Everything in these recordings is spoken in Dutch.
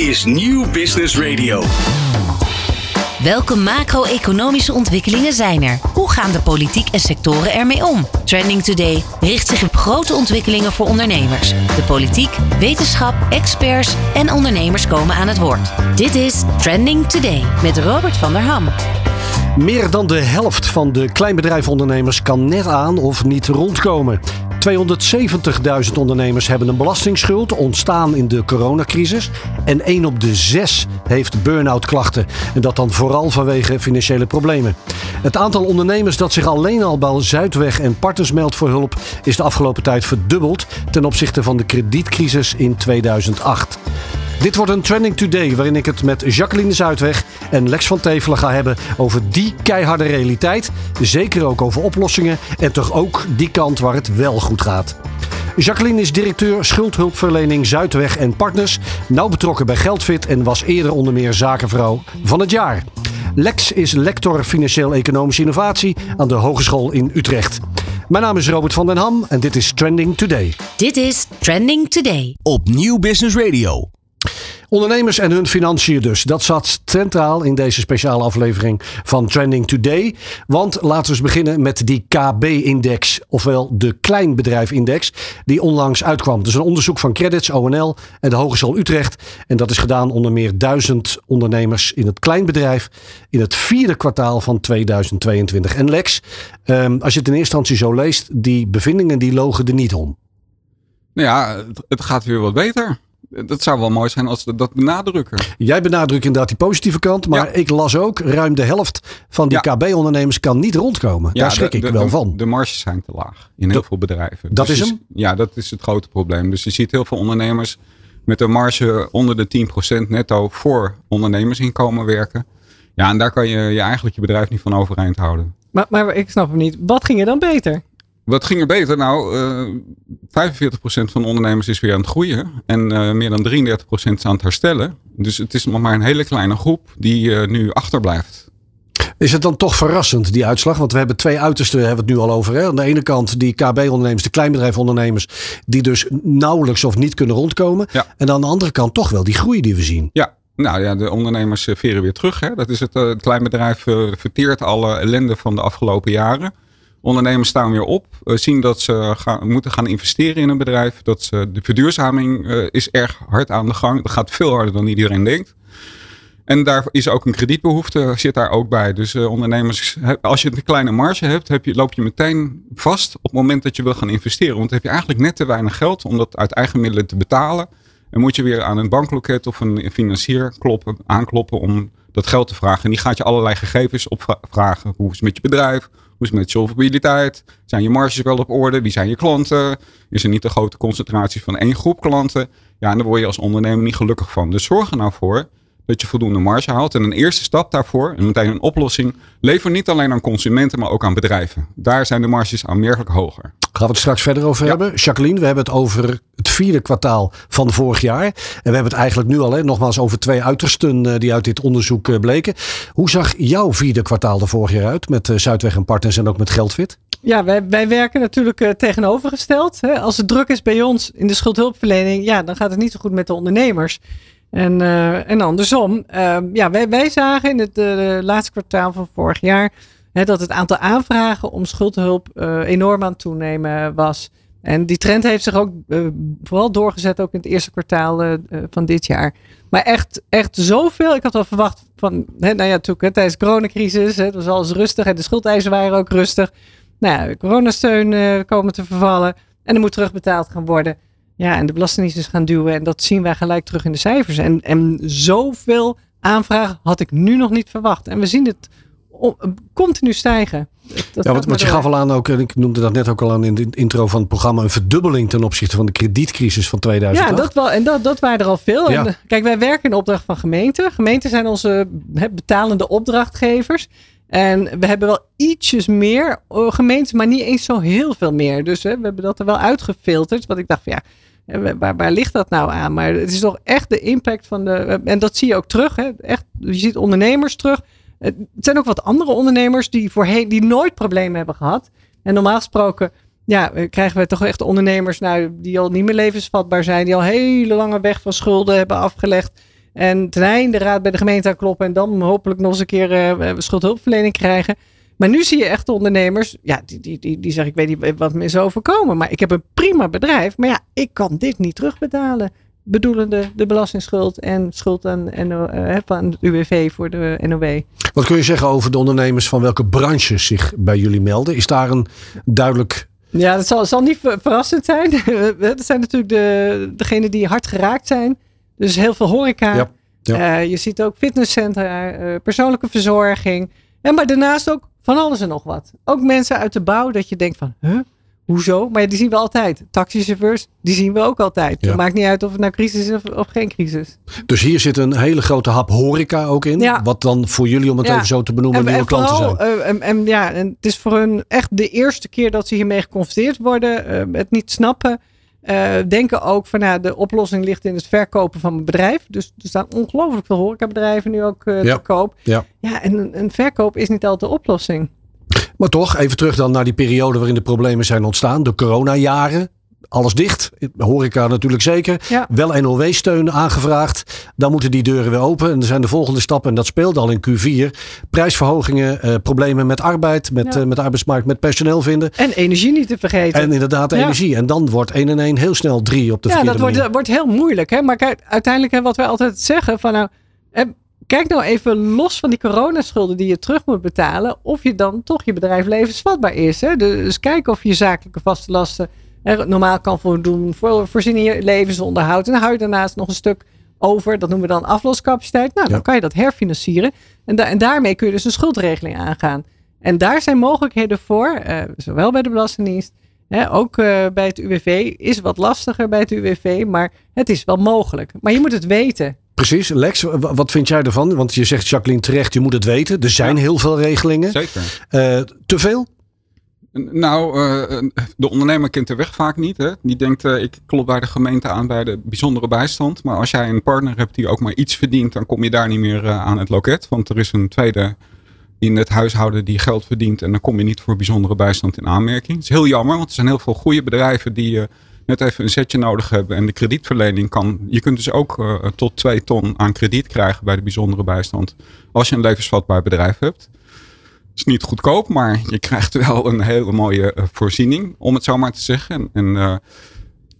is Nieuw Business Radio. Welke macro-economische ontwikkelingen zijn er? Hoe gaan de politiek en sectoren ermee om? Trending Today richt zich op grote ontwikkelingen voor ondernemers. De politiek, wetenschap, experts en ondernemers komen aan het woord. Dit is Trending Today met Robert van der Ham. Meer dan de helft van de kleinbedrijfondernemers kan net aan of niet rondkomen. 270.000 ondernemers hebben een belastingsschuld ontstaan in de coronacrisis. En 1 op de 6 heeft burn-out klachten. En dat dan vooral vanwege financiële problemen. Het aantal ondernemers dat zich alleen al bij Zuidweg en partners meldt voor hulp is de afgelopen tijd verdubbeld ten opzichte van de kredietcrisis in 2008. Dit wordt een Trending Today waarin ik het met Jacqueline Zuidweg en Lex van Tevelen ga hebben over die keiharde realiteit. Zeker ook over oplossingen en toch ook die kant waar het wel goed gaat. Jacqueline is directeur schuldhulpverlening Zuidweg en Partners. Nauw betrokken bij Geldfit en was eerder onder meer zakenvrouw van het jaar. Lex is lector financieel-economische innovatie aan de Hogeschool in Utrecht. Mijn naam is Robert van den Ham en dit is Trending Today. Dit is Trending Today. Op Nieuw Business Radio. Ondernemers en hun financiën dus. Dat zat centraal in deze speciale aflevering van Trending Today. Want laten we eens beginnen met die KB-index, ofwel de Kleinbedrijf-index, die onlangs uitkwam. Dus een onderzoek van Credits, ONL en de Hogeschool Utrecht. En dat is gedaan onder meer duizend ondernemers in het kleinbedrijf in het vierde kwartaal van 2022. En Lex, ehm, als je het in eerste instantie zo leest, die bevindingen die logen er niet om. Nou ja, het- het gaat weer wat beter. Dat zou wel mooi zijn als we dat benadrukken. Jij benadrukt inderdaad die positieve kant, maar Ja. ik las ook ruim de helft van die Ja. KB-ondernemers kan niet rondkomen. Daar schrik de, ik de- wel de- van. De marges zijn te laag in heel veel bedrijven. dat Dus is hem? Ja, dat is het grote probleem. Dus je ziet heel veel ondernemers met een marge onder de 10% netto voor ondernemersinkomen werken. Ja, en daar kan je, je eigenlijk je bedrijf niet van overeind houden. Maar, maar ik snap hem niet. Wat ging er dan beter? Wat ging er beter? Nou, eh 45% van de ondernemers is weer aan het groeien. En eh, meer dan 33% is aan het herstellen. Dus het is nog maar een hele kleine groep die eh, nu achterblijft. Is het dan toch verrassend, die uitslag? Want we hebben twee uitersten, hebben we het nu al over. Hè? Aan de ene kant die KB-ondernemers, de kleinbedrijfondernemers, die dus nauwelijks of niet kunnen rondkomen. Ja. En aan de andere kant toch wel die groei die we zien. Ja, nou ja, de ondernemers veren weer terug. Hè. Dat is het, het kleinbedrijf verteert alle ellende van de afgelopen jaren. Ondernemers staan weer op, eh, zien dat ze gaan, moeten gaan investeren in een bedrijf. Dat ze, de verduurzaming eh, is erg hard aan de gang. Dat gaat veel harder dan iedereen denkt. En daar is ook een kredietbehoefte, zit daar ook bij. Dus eh, ondernemers, als je een kleine marge hebt, heb je, loop je meteen vast op het moment dat je wil gaan investeren. Want dan heb je eigenlijk net te weinig geld om dat uit eigen middelen te betalen. En moet je weer aan een bankloket of een financier kloppen, aankloppen om dat geld te vragen. En die gaat je allerlei gegevens opvragen. Hoe is het met je bedrijf? Hoe is het met solvabiliteit? Zijn je marges wel op orde? Wie zijn je klanten? Is er niet een grote concentratie van één groep klanten? Ja, en daar word je als ondernemer niet gelukkig van. Dus zorg er nou voor dat je voldoende marge haalt. En een eerste stap daarvoor, en meteen een oplossing, lever niet alleen aan consumenten, maar ook aan bedrijven. Daar zijn de marges aanmerkelijk hoger. Gaan we het straks verder over Ja. hebben. Jacqueline, we hebben het over het vierde kwartaal van vorig jaar. En we hebben het eigenlijk nu al, hè, nogmaals, over twee uitersten eh, die uit dit onderzoek eh, bleken. Hoe zag jouw vierde kwartaal er vorig jaar uit met eh, Zuidweg en Partners en ook met Geldfit? Ja, wij, wij werken natuurlijk tegenovergesteld. Hè. Als het druk is bij ons in de schuldhulpverlening, ja, dan gaat het niet zo goed met de ondernemers. En, eh, en andersom, Ehm, ja, wij, wij zagen in het eh, laatste kwartaal van vorig jaar hè, dat het aantal aanvragen om schuldhulp eh, enorm aan het toenemen was. En die trend heeft zich ook vooral doorgezet ook in het eerste kwartaal van dit jaar. Maar echt, echt zoveel. Ik had wel verwacht van, hè, nou ja, tijdens de coronacrisis, hè, het was alles rustig en de schuldeisen waren ook rustig. Nou ja, coronasteun komen te vervallen en er moet terugbetaald gaan worden. Ja, en de belastingdienst is gaan duwen en dat zien wij gelijk terug in de cijfers. En, en zoveel aanvragen had ik nu nog niet verwacht. En we zien het continu stijgen. Dat Ja, want, want je gaf al aan ook, en ik noemde dat net ook al aan in de intro van het programma, een verdubbeling ten opzichte van de kredietcrisis van 2008. Ja, dat wel. En dat, dat waren er al veel. Ja. En, kijk, wij werken in opdracht van gemeenten. Gemeenten zijn onze betalende opdrachtgevers. En we hebben wel ietsjes meer eh, gemeenten, maar niet eens zo heel veel meer. Dus we hebben dat er wel uitgefilterd. Want ik dacht van ja, waar, waar ligt dat nou aan? Maar het is toch echt de impact van de. eh, En dat zie je ook terug. Hè? Echt, je ziet ondernemers terug. Het zijn ook wat andere ondernemers die voorheen die nooit problemen hebben gehad. En normaal gesproken ja, eh, krijgen we toch echt ondernemers nou, die al niet meer levensvatbaar zijn. Die al hele lange weg van schulden hebben afgelegd. En ten einde de raad bij de gemeente aankloppen. En dan hopelijk nog eens een keer uh, schuldhulpverlening krijgen. Maar nu zie je echt ondernemers, ja, die, die, die, die zeggen, ik weet niet wat me is overkomen, maar ik heb een prima bedrijf, maar ja, ik kan dit niet terugbetalen. Bedoelende de belastingsschuld en schuld aan, NO, aan de UWV voor de NOW. Wat kun je zeggen over de ondernemers van welke branches zich bij jullie melden? Is daar een duidelijk ja, dat zal, zal niet verrassend zijn. dat zijn natuurlijk de, degenen die hard geraakt zijn. Dus heel veel horeca. Ja, ja. Uh, je ziet ook fitnesscentra, uh, persoonlijke verzorging. En maar daarnaast ook van alles en nog wat. Ook mensen uit de bouw, dat je denkt van, huh? Hoezo? Maar die zien we altijd. Taxichauffeurs, die zien we ook altijd. Het maakt niet uit of het nou crisis is of, geen crisis. Dus hier zit een hele grote hap horeca ook in. Ja. Wat dan voor jullie, om het even zo te benoemen, nieuwe klanten zijn. Uh, en, en, ja, en het is voor hun echt de eerste keer dat ze hiermee geconfronteerd worden. Uh, het niet snappen. Uh, denken ook van nou, de oplossing ligt in het verkopen van mijn bedrijf. Dus er staan ongelooflijk veel horecabedrijven nu ook uh, te koop. Ja, ja en een, een, verkoop is niet altijd de oplossing. Maar toch, even terug dan naar die periode waarin de problemen zijn ontstaan. De coronajaren alles dicht. Horeca natuurlijk zeker. Wel NOW-steun aangevraagd. Dan moeten die deuren weer open. En er zijn de volgende stappen. En dat speelt al in Q4. Prijsverhogingen, eh, problemen met arbeid, met, ja. uh, met arbeidsmarkt, met personeel vinden. En energie niet te vergeten. En inderdaad energie. En dan wordt 1 en 1 heel snel 3 op de ja, dat wordt, wordt, heel moeilijk. Hè? Maar kijk, uiteindelijk hè, wat wij altijd zeggen van nou... Kijk nou even los van die coronaschulden die je terug moet betalen. Of je dan toch je bedrijf levensvatbaar is. Hè? Dus kijk of je zakelijke vaste lasten normaal kan voldoen. Voor, voorzien in je levensonderhoud. En dan hou je daarnaast nog een stuk over. Dat noemen we dan afloscapaciteit. Nou, dan kan je dat herfinancieren. En, en daarmee kun je dus een schuldregeling aangaan. En daar zijn mogelijkheden voor. Uh, zowel bij de Belastingdienst. Hè, ook uh, bij het UWV. Is wat lastiger bij het UWV. Maar het is wel mogelijk. Maar je moet het weten. Precies. Lex, wat vind jij ervan? Want je zegt Jacqueline terecht, je moet het weten. Er zijn heel veel regelingen. Zeker. Uh, te veel? Nou, uh, de ondernemer kent de weg vaak niet. Hè? Die denkt, uh, ik klop bij de gemeente aan bij de bijzondere bijstand. Maar als jij een partner hebt die ook maar iets verdient, dan kom je daar niet meer aan het loket. Want er is een tweede in het huishouden die geld verdient. En dan kom je niet voor bijzondere bijstand in aanmerking. Het is heel jammer, want er zijn heel veel goede bedrijven die net even een setje nodig hebben. En de kredietverlening kan. Je kunt dus ook tot 2 ton aan krediet krijgen bij de bijzondere bijstand. Als je een levensvatbaar bedrijf hebt. Is niet goedkoop, maar je krijgt wel een hele mooie uh, voorziening, om het zo maar te zeggen. En, uh,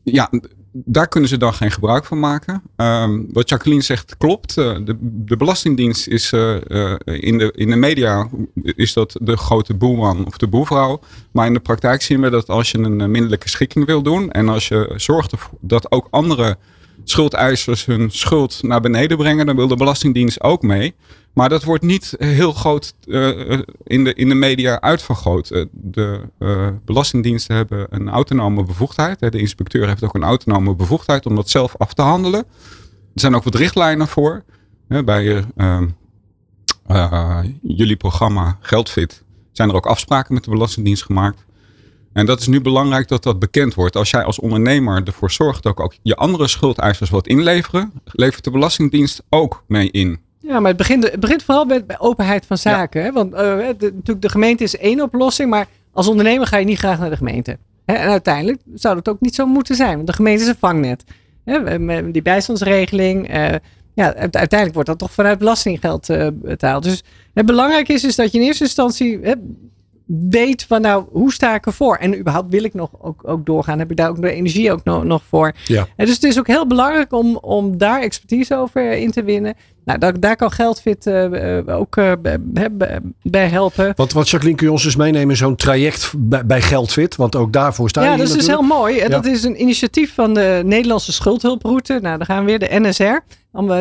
ja, daar kunnen ze dan geen gebruik van maken. Um, wat Jacqueline zegt klopt. Uh, de, Belastingdienst is in, de, in de media is dat de grote boeman of de boevrouw. Maar in de praktijk zien we dat als je een minderlijke schikking wil doen en als je zorgt dat ook andere schuldeisers hun schuld naar beneden brengen, dan wil de Belastingdienst ook mee. Maar dat wordt niet heel groot uh, in, de, in de media uitvergroot. Uh, de belastingdiensten hebben een autonome bevoegdheid. De inspecteur heeft ook een autonome bevoegdheid om dat zelf af te handelen. Er zijn ook wat richtlijnen voor. Bij ehm, jullie programma Geldfit zijn er ook afspraken met de Belastingdienst gemaakt. En dat is nu belangrijk dat dat bekend wordt. Als jij als ondernemer ervoor zorgt dat ook je andere schuldeisers wat inleveren, levert de Belastingdienst ook mee in. Ja, maar het begint, het begint vooral bij, openheid van zaken. Hè? Want uh, de, natuurlijk, de gemeente is één oplossing, maar als ondernemer ga je niet graag naar de gemeente. Hè? En uiteindelijk zou dat ook niet zo moeten zijn, want de gemeente is een vangnet. Hè? Met die bijstandsregeling, uh, ja, uiteindelijk wordt dat toch vanuit belastinggeld uh, betaald. Dus het belangrijk is, is dat je in eerste instantie weet van nou, hoe sta ik ervoor? En überhaupt wil ik nog ook, ook doorgaan? Heb ik daar ook de energie ook nog, nog voor? Ja. En dus het is ook heel belangrijk om, om daar expertise over in te winnen. Nou, daar, daar kan Geldfit uh, ook uh, bij helpen. Want wat Jacqueline, kun je ons dus meenemen in zo'n traject bij, bij Geldfit? Want ook daarvoor staan Ja, dat is dus heel mooi. Ja. Dat is een initiatief van de Nederlandse schuldhulproute. Nou, daar gaan we weer de NSR.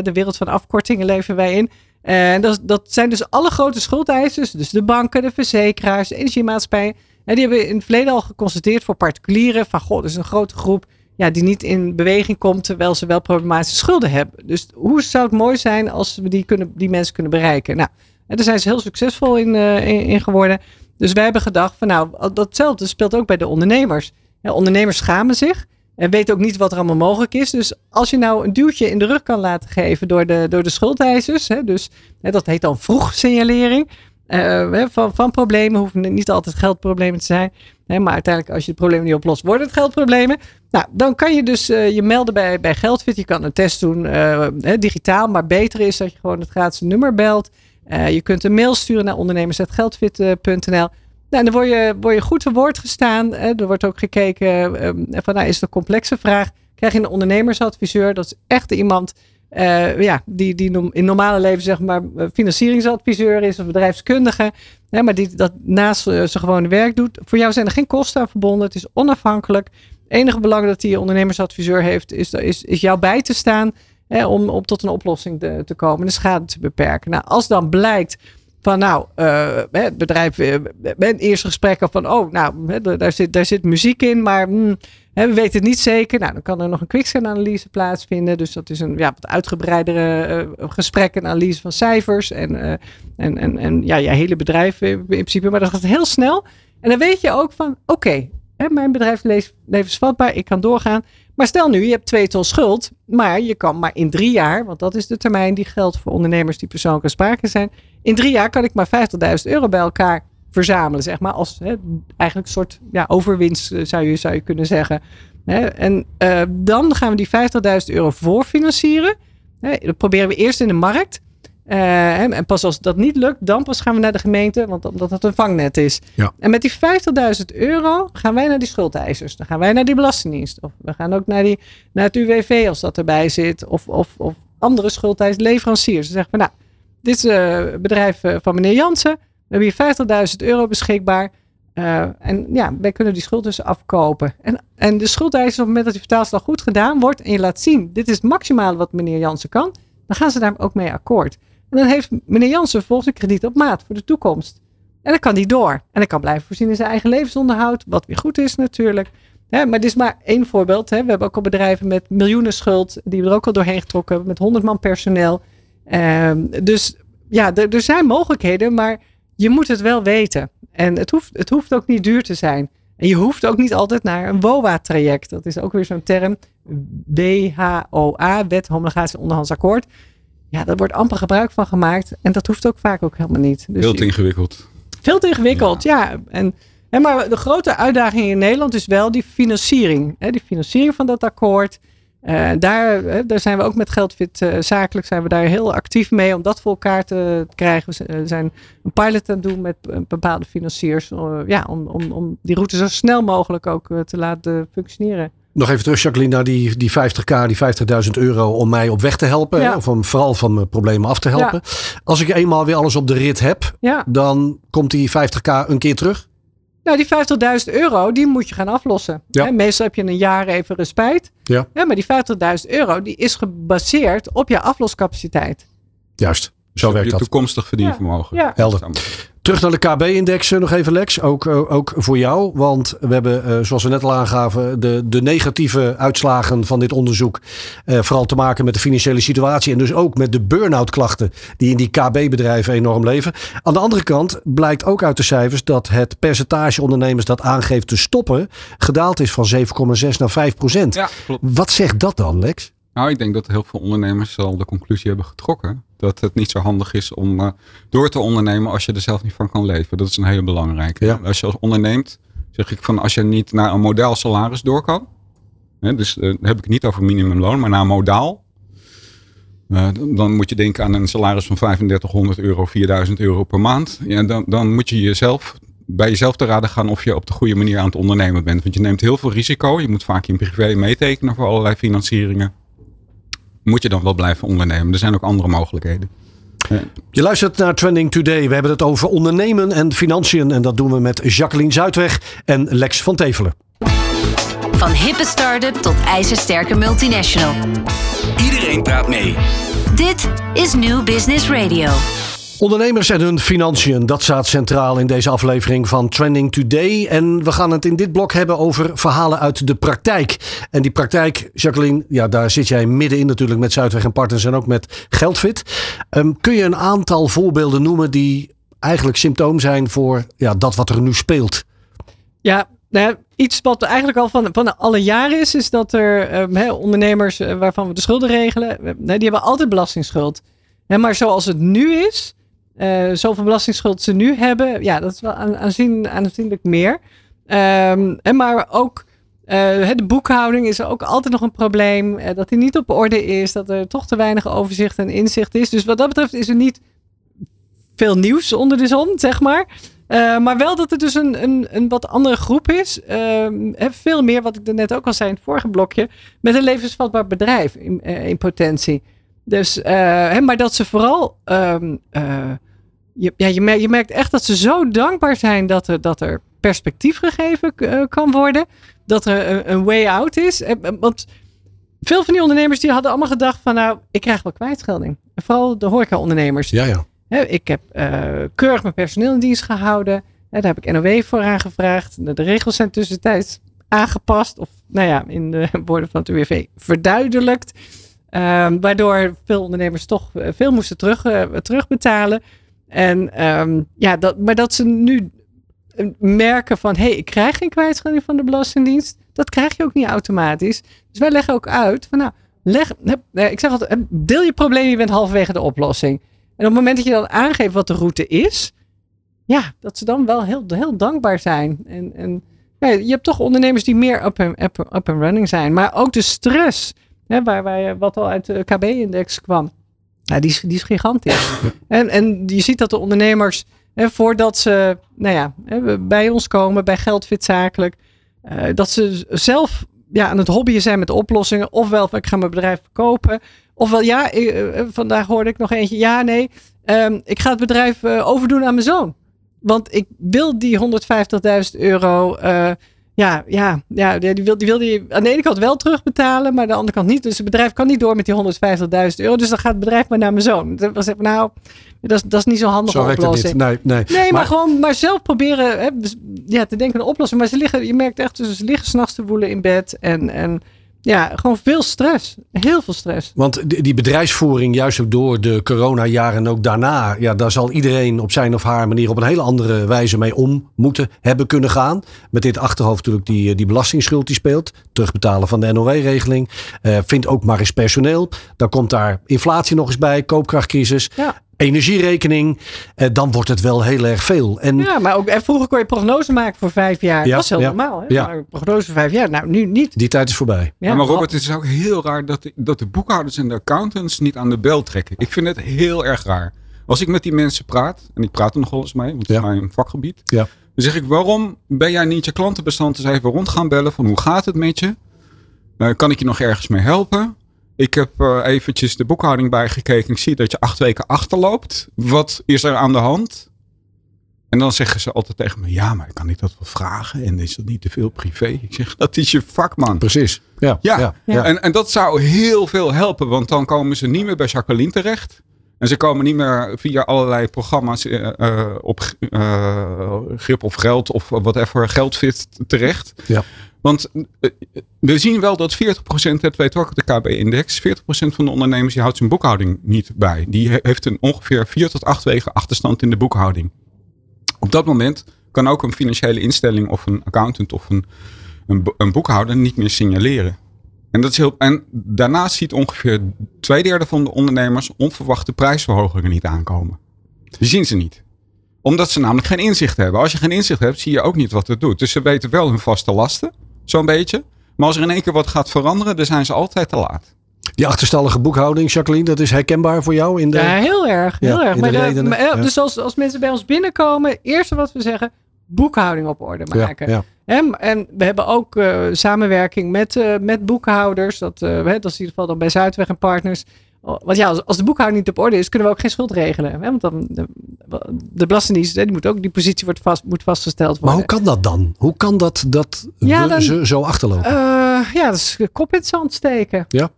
De wereld van afkortingen leven wij in. En dat, dat zijn dus alle grote schuldeisers. Dus de banken, de verzekeraars, de energiemaatschappijen. En die hebben in het verleden al geconstateerd voor particulieren. Van goh, er is een grote groep ja, die niet in beweging komt terwijl ze wel problematische schulden hebben. Dus hoe zou het mooi zijn als we die, kunnen, die mensen kunnen bereiken? Nou, daar zijn ze heel succesvol in, uh, in, in, geworden. Dus wij hebben gedacht van nou, datzelfde speelt ook bij de ondernemers. Ondernemers schamen zich. En weet ook niet wat er allemaal mogelijk is. Dus als je nou een duwtje in de rug kan laten geven door de, door de schuldeisers. Hè, dus hè, dat heet dan vroeg signalering. uh, van, van problemen. Hoeven niet altijd geldproblemen te zijn. Hè, maar uiteindelijk, als je het probleem niet oplost, worden het geldproblemen. Nou, dan kan je dus uh, je melden bij, bij Geldfit. Je kan een test doen uh, digitaal. Maar beter is dat je gewoon het gratis nummer belt. je kunt een mail sturen naar ondernemers.geldfit.nl. Nou, dan word je, word je goed te woord gestaan. Er wordt ook gekeken um, van, nou, is het een complexe vraag? Krijg je een ondernemersadviseur? Dat is echt iemand uh, ja, die, die in normale leven zeg maar financieringsadviseur is of bedrijfskundige. Maar die dat naast uh, zijn gewone werk doet. Voor jou zijn er geen kosten aan verbonden. Het is onafhankelijk. Het enige belang dat die ondernemersadviseur heeft is, is, is jou bij te staan hè, om, om tot een oplossing te, te komen. De schade te beperken. Nou, als dan blijkt van nou, uh, het bedrijf, uh, met eerste gesprekken van, oh, nou, daar, zit, daar zit muziek in, maar mm, we weten het niet zeker. Nou, dan kan er nog een quickscan-analyse plaatsvinden. Dus dat is een ja, wat uitgebreidere uh, gesprek en analyse van cijfers en, en, en, en ja, je hele bedrijf in principe. Maar dat gaat heel snel. En dan weet je ook van, oké, mijn bedrijf is levensvatbaar, ik kan doorgaan. Maar stel nu, je hebt twee ton schuld, maar je kan maar in drie jaar, want dat is de termijn die geldt voor ondernemers die persoonlijke sprake zijn. In drie jaar kan ik maar 50.000 euro bij elkaar verzamelen, zeg maar. Als hè, eigenlijk een soort ja, overwinst eh, zou je, zou je kunnen zeggen. Hè, en uh, dan gaan we die 50.000 euro voorfinancieren. Hè, dat proberen we eerst in de markt. Uh, en pas als dat niet lukt, dan pas gaan we naar de gemeente, want omdat het een vangnet is. Ja. En met die 50.000 euro gaan wij naar die schuldeisers. Dan gaan wij naar die belastingdienst. Of we gaan ook naar, die, naar het UWV als dat erbij zit. Of, of, of andere schuldeisers, leveranciers. Dan zeggen we, nou, dit is het uh, bedrijf uh, van meneer Jansen. We hebben hier 50.000 euro beschikbaar. Uh, en ja, wij kunnen die schuld dus afkopen. En, en de schuldeiser, op het moment dat die vertaalslag goed gedaan wordt en je laat zien, dit is het maximale wat meneer Jansen kan, dan gaan ze daar ook mee akkoord. En dan heeft meneer Jansen volgens een krediet op maat voor de toekomst. En dan kan die door. En dan kan blijven voorzien in zijn eigen levensonderhoud, wat weer goed is natuurlijk. maar dit is maar één voorbeeld. Hè. We hebben ook al bedrijven met miljoenen schuld, die we er ook al doorheen getrokken hebben, met 100 man personeel. Ehm, dus ja, er zijn mogelijkheden, maar je moet het wel weten. En het hoeft, het hoeft ook niet duur te zijn. En je hoeft ook niet altijd naar een WOA-traject. Dat is ook weer zo'n term. WHOA, Wet Homologatie Onderhandsakkoord. Ja, daar wordt amper gebruik van gemaakt. En dat hoeft ook vaak ook helemaal niet. Dus veel te ingewikkeld. Veel te ingewikkeld, ja. ja. En, en, maar de grote uitdaging in Nederland is wel die financiering. Hè, die financiering van dat akkoord. Uh, daar, daar zijn we ook met Geldfit uh, zakelijk zijn we daar heel actief mee om dat voor elkaar te krijgen. We zijn een pilot aan het doen met bepaalde financiers. Uh, ja, om, om, om die route zo snel mogelijk ook te laten functioneren. Nog even terug, Jacqueline, naar die, die 50k, die 50.000 euro om mij op weg te helpen. Ja. Of om vooral van mijn problemen af te helpen. Ja. Als ik eenmaal weer alles op de rit heb, ja. dan komt die 50k een keer terug? Nou, die 50.000 euro, die moet je gaan aflossen. Ja. meestal heb je een jaar even respijt. Ja. maar die 50.000 euro, die is gebaseerd op je afloscapaciteit. Juist, zo dus werkt dat. toekomstig verdienvermogen. Ja. Helder. Terug naar de KB-index nog even, Lex. Ook, eh, ook voor jou. Want we hebben, eh, zoals we net al aangaven, de, de negatieve uitslagen van dit onderzoek. Uh, vooral te maken met de financiële situatie. En dus ook met de burn-out klachten die in die KB-bedrijven enorm leven. Aan de andere kant blijkt ook uit de cijfers dat het percentage ondernemers dat aangeeft te stoppen. gedaald is van 7,6 naar 5 procent. Ja, Wat zegt dat dan, Lex? Nou, ik denk dat heel veel ondernemers al de conclusie hebben getrokken. Dat het niet zo handig is om uh, door te ondernemen als je er zelf niet van kan leven. Dat is een hele belangrijke. Ja. Als je onderneemt, zeg ik van als je niet naar een model salaris door kan. Hè, dus uh, heb ik het niet over minimumloon, maar naar modaal. Uh, dan moet je denken aan een salaris van 3500 euro, 4000 euro per maand. Ja, dan, dan moet je jezelf bij jezelf te raden gaan of je op de goede manier aan het ondernemen bent. Want je neemt heel veel risico. Je moet vaak in privé meetekenen voor allerlei financieringen moet je dan wel blijven ondernemen. Er zijn ook andere mogelijkheden. Je luistert naar Trending Today. We hebben het over ondernemen en financiën. En dat doen we met Jacqueline Zuidweg en Lex van Tevelen. Van hippe start-up tot ijzersterke multinational. Iedereen praat mee. Dit is New Business Radio. Ondernemers en hun financiën, dat staat centraal in deze aflevering van Trending Today. En we gaan het in dit blok hebben over verhalen uit de praktijk. En die praktijk, Jacqueline, ja, daar zit jij middenin natuurlijk met Zuidweg en Partners en ook met Geldfit. Um, kun je een aantal voorbeelden noemen die eigenlijk symptoom zijn voor ja, dat wat er nu speelt? Ja, nou iets wat eigenlijk al van, van alle jaren is, is dat er um, ondernemers uh, waarvan we de schulden regelen, die hebben altijd belastingsschuld. maar zoals het nu is, eh, zoveel belastingsschuld ze nu hebben, ja, dat is wel aan, aanzien, aanzienlijk meer. Ehm, en maar ook uh, de boekhouding is ook altijd nog een probleem. Uh, dat die niet op orde is. Dat er toch te weinig overzicht en inzicht is. Dus wat dat betreft is er niet veel nieuws onder de zon, zeg maar. Uh, maar wel dat er dus een, een, een wat andere groep is. Ehm, veel meer, wat ik er net ook al zei in het vorige blokje. Met een levensvatbaar bedrijf in, in potentie. Dus, maar dat ze vooral. Ehm, je, ja, je, merkt, je merkt echt dat ze zo dankbaar zijn dat er, dat er perspectief gegeven kan worden dat er een, een way out is. Want veel van die ondernemers die hadden allemaal gedacht van nou, ik krijg wel kwijtschelding. vooral de horeca-ondernemers. Ja, ja. Ik heb uh, keurig mijn personeel in dienst gehouden. Daar heb ik NOW voor aangevraagd. De regels zijn tussentijds aangepast. Of nou ja, in de woorden van het UWV verduidelijkt. Um, waardoor veel ondernemers toch eh, veel moesten terug, uh, terugbetalen. En um, ja, dat, maar dat ze nu merken van hé, hey, ik krijg geen kwijtschelding van de Belastingdienst. Dat krijg je ook niet automatisch. Dus wij leggen ook uit van nou, leg, ik zeg altijd, deel je probleem, je bent halverwege de oplossing. En op het moment dat je dan aangeeft wat de route is, ja, dat ze dan wel heel, heel dankbaar zijn. En, en je hebt toch ondernemers die meer up and, up and running zijn. Maar ook de stress, hè, waar, waar, wat al uit de KB-index kwam, ja, die, is, die is gigantisch. En, en je ziet dat de ondernemers voordat ze nou ja, bij ons komen, bij Geldfit Zakelijk. Uh, dat ze zelf ja, aan het hobbyen zijn met oplossingen. Ofwel, ik ga mijn bedrijf verkopen. Ofwel, ja, uh, vandaag hoorde ik nog eentje. Ja, nee, um, ik ga het bedrijf uh, overdoen aan mijn zoon. Want ik wil die 150.000 euro ja, ja, ja die, wil, die wil die aan de ene kant wel terugbetalen, maar aan de andere kant niet. Dus het bedrijf kan niet door met die 150.000 euro. Dus dan gaat het bedrijf maar naar mijn zoon. Dat was nou, dat is, dat is niet zo handig zo oplossing. Nee, nee. nee maar, maar, gewoon maar zelf proberen hè, ja, te denken aan oplossing. Maar ze liggen, je merkt echt, dus ze liggen s'nachts te woelen in bed. En, en ja, gewoon veel stress. Heel veel stress. Want die bedrijfsvoering, juist ook door de coronajaren en ook daarna, ja, daar zal iedereen op zijn of haar manier op een hele andere wijze mee om moeten hebben kunnen gaan. Met dit achterhoofd natuurlijk die, die belastingsschuld die speelt. Terugbetalen van de NOW-regeling. Uh, vindt ook maar eens personeel. Dan komt daar inflatie nog eens bij, koopkrachtcrisis. Ja energierekening, eh, dan wordt het wel heel erg veel. En, ja, maar ook en vroeger kon je prognose maken voor vijf jaar. Ja, dat was heel normaal. Hè? Ja. Maar prognose voor vijf jaar, nou nu niet. Die tijd is voorbij. Ja, maar Robert, het is ook heel raar dat de, dat de boekhouders en de accountants niet aan de bel trekken. Ik vind het heel erg raar. Als ik met die mensen praat, en ik praat er nog wel eens mee, want het is mijn vakgebied. Ja. Dan zeg ik, waarom ben jij niet je klantenbestand eens even rond gaan bellen van hoe gaat het met je? Uh, kan ik je nog ergens mee helpen? Ik heb uh, eventjes de boekhouding bijgekeken. Ik zie dat je acht weken achterloopt. Wat is er aan de hand? En dan zeggen ze altijd tegen me: Ja, maar kan ik dat wel vragen? En is dat niet te veel privé? Ik zeg: Dat is je vakman. Precies. Ja, ja. ja, En, en dat zou heel veel helpen, want dan komen ze niet meer bij Jacqueline terecht. En ze komen niet meer via allerlei programma's uh, uh, op grip of geld of whatever geldfit terecht. Ja. Want eh, we zien wel dat 40%, het weet ook de KB-index, 40% van de ondernemers die houdt zijn boekhouding niet bij. Die heeft een ongeveer 4 tot 8 weken achterstand in de boekhouding. Op dat moment kan ook een financiële instelling of een accountant of een, een, boekhouder niet meer signaleren. En, dat is heel, en daarnaast ziet ongeveer twee derde van de ondernemers onverwachte prijsverhogingen niet aankomen. Die zien ze niet omdat ze namelijk geen inzicht hebben. Als je geen inzicht hebt, zie je ook niet wat het doet. Dus ze weten wel hun vaste lasten zo'n beetje. Maar als er in één keer wat gaat veranderen, dan zijn ze altijd te laat. Die achterstallige boekhouding, Jacqueline, dat is herkenbaar voor jou? In de, ja, heel erg. Heel erg. Maar, de, maar Dus als, als mensen bij ons binnenkomen, eerste wat we zeggen, boekhouding op orde maken. Ja, en, en, we hebben ook uh, samenwerking met, uh, met boekhouders. Dat, uh, dat is in ieder geval dan bij Zuidweg en Partners. Oh, want ja, als, de boekhouding niet op orde is, kunnen we ook geen schuld regelen. Hè? Want dan, de, de Belastingdienst, die moet ook, die positie wordt vast, moet vastgesteld worden. Maar hoe kan dat dan? Hoe kan dat, dat ja, dan, ze zo achterlopen? Uh, ja, dat is kop in het zand steken. Ja?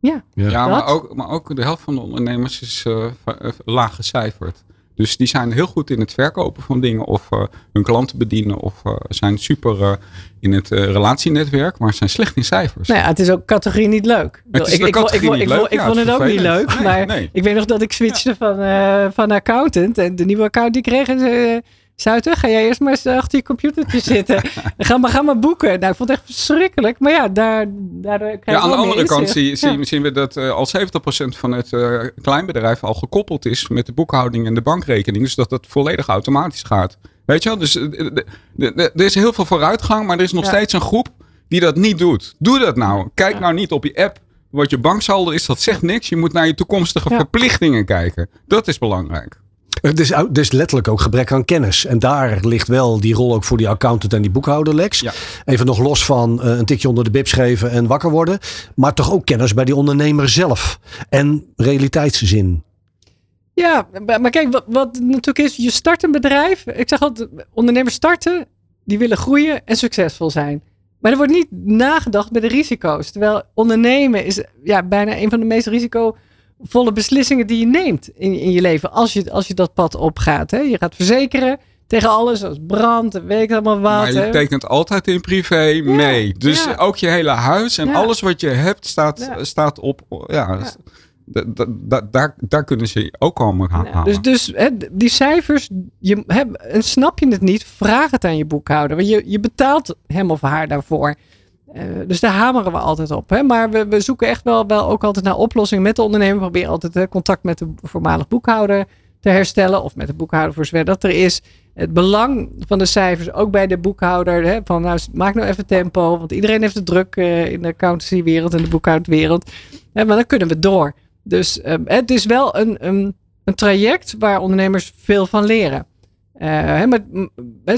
Ja, ja. ja maar, ook, maar ook de helft van de ondernemers is uh, laag gecijferd. Dus die zijn heel goed in het verkopen van dingen of uh, hun klanten bedienen of uh, zijn super uh, in het relatienetwerk, maar zijn slecht in cijfers. Nou ja, het is ook categorie niet leuk. Het is ik, ik, ik, ik, ik vond het ook niet leuk, nee, maar nee. ik weet nog dat ik switchte ja. van, van accountant en de nieuwe account die kreeg Zuiten, ga jij eerst maar eens achter je computertje zitten. Ga maar, ga maar boeken. Nou, ik vond het echt verschrikkelijk. Maar ja, daar, daar krijg je Ja, aan de andere kant inzicht. zie, Ja. zien, zien we dat eh, al 70% van het eh, kleinbedrijf al gekoppeld is met de boekhouding en de bankrekening. Dus dat dat volledig automatisch gaat. Weet je wel? Dus eh, er is heel veel vooruitgang, maar er is nog Ja. steeds een groep die dat niet doet. Doe dat nou. Kijk Ja. nou niet op je app wat je banksaldo is. Dat zegt niks. Je moet naar je toekomstige verplichtingen kijken. Dat is belangrijk. Het is, het is letterlijk ook gebrek aan kennis. En daar ligt wel die rol ook voor die accountant en die boekhouder, Lex. Ja. Even nog los van eh, een tikje onder de bibs geven en wakker worden. Maar toch ook kennis bij die ondernemer zelf. En realiteitszin. Ja, maar kijk, wat, wat natuurlijk is, je start een bedrijf. Ik zeg altijd, ondernemers starten, die willen groeien en succesvol zijn. Maar er wordt niet nagedacht bij de risico's. Terwijl ondernemen is ja, bijna een van de meest risicovolle beslissingen die je neemt in, in je leven. Als je, als je dat pad opgaat. Hè. Je gaat verzekeren tegen alles, zoals brand weet ik allemaal wat. Maar je hè. tekent altijd in privé mee. Dus ja. ook je hele huis en Ja. alles wat je hebt staat, staat op. Ja, da- da- da- daar, daar kunnen ze ook allemaal gaan halen. dus dus hè, die cijfers, je, hè, en snap je het niet, vraag het aan je boekhouder. Want je, je betaalt hem of haar daarvoor. Eh, dus daar hameren we altijd op. Hè? Maar we, we zoeken echt wel, wel ook altijd naar oplossingen met de ondernemer. We proberen altijd hè, contact met de voormalig boekhouder te herstellen. Of met de boekhouder voor zover dat er is. Het belang van de cijfers, ook bij de boekhouder. Hè, van nou, maak nou even tempo. Want iedereen heeft het druk eh, in de accountancywereld en de boekhoudwereld. Maar dan kunnen we door. Dus eh, het is wel een, een, traject waar ondernemers veel van leren. Eh, hè, maar,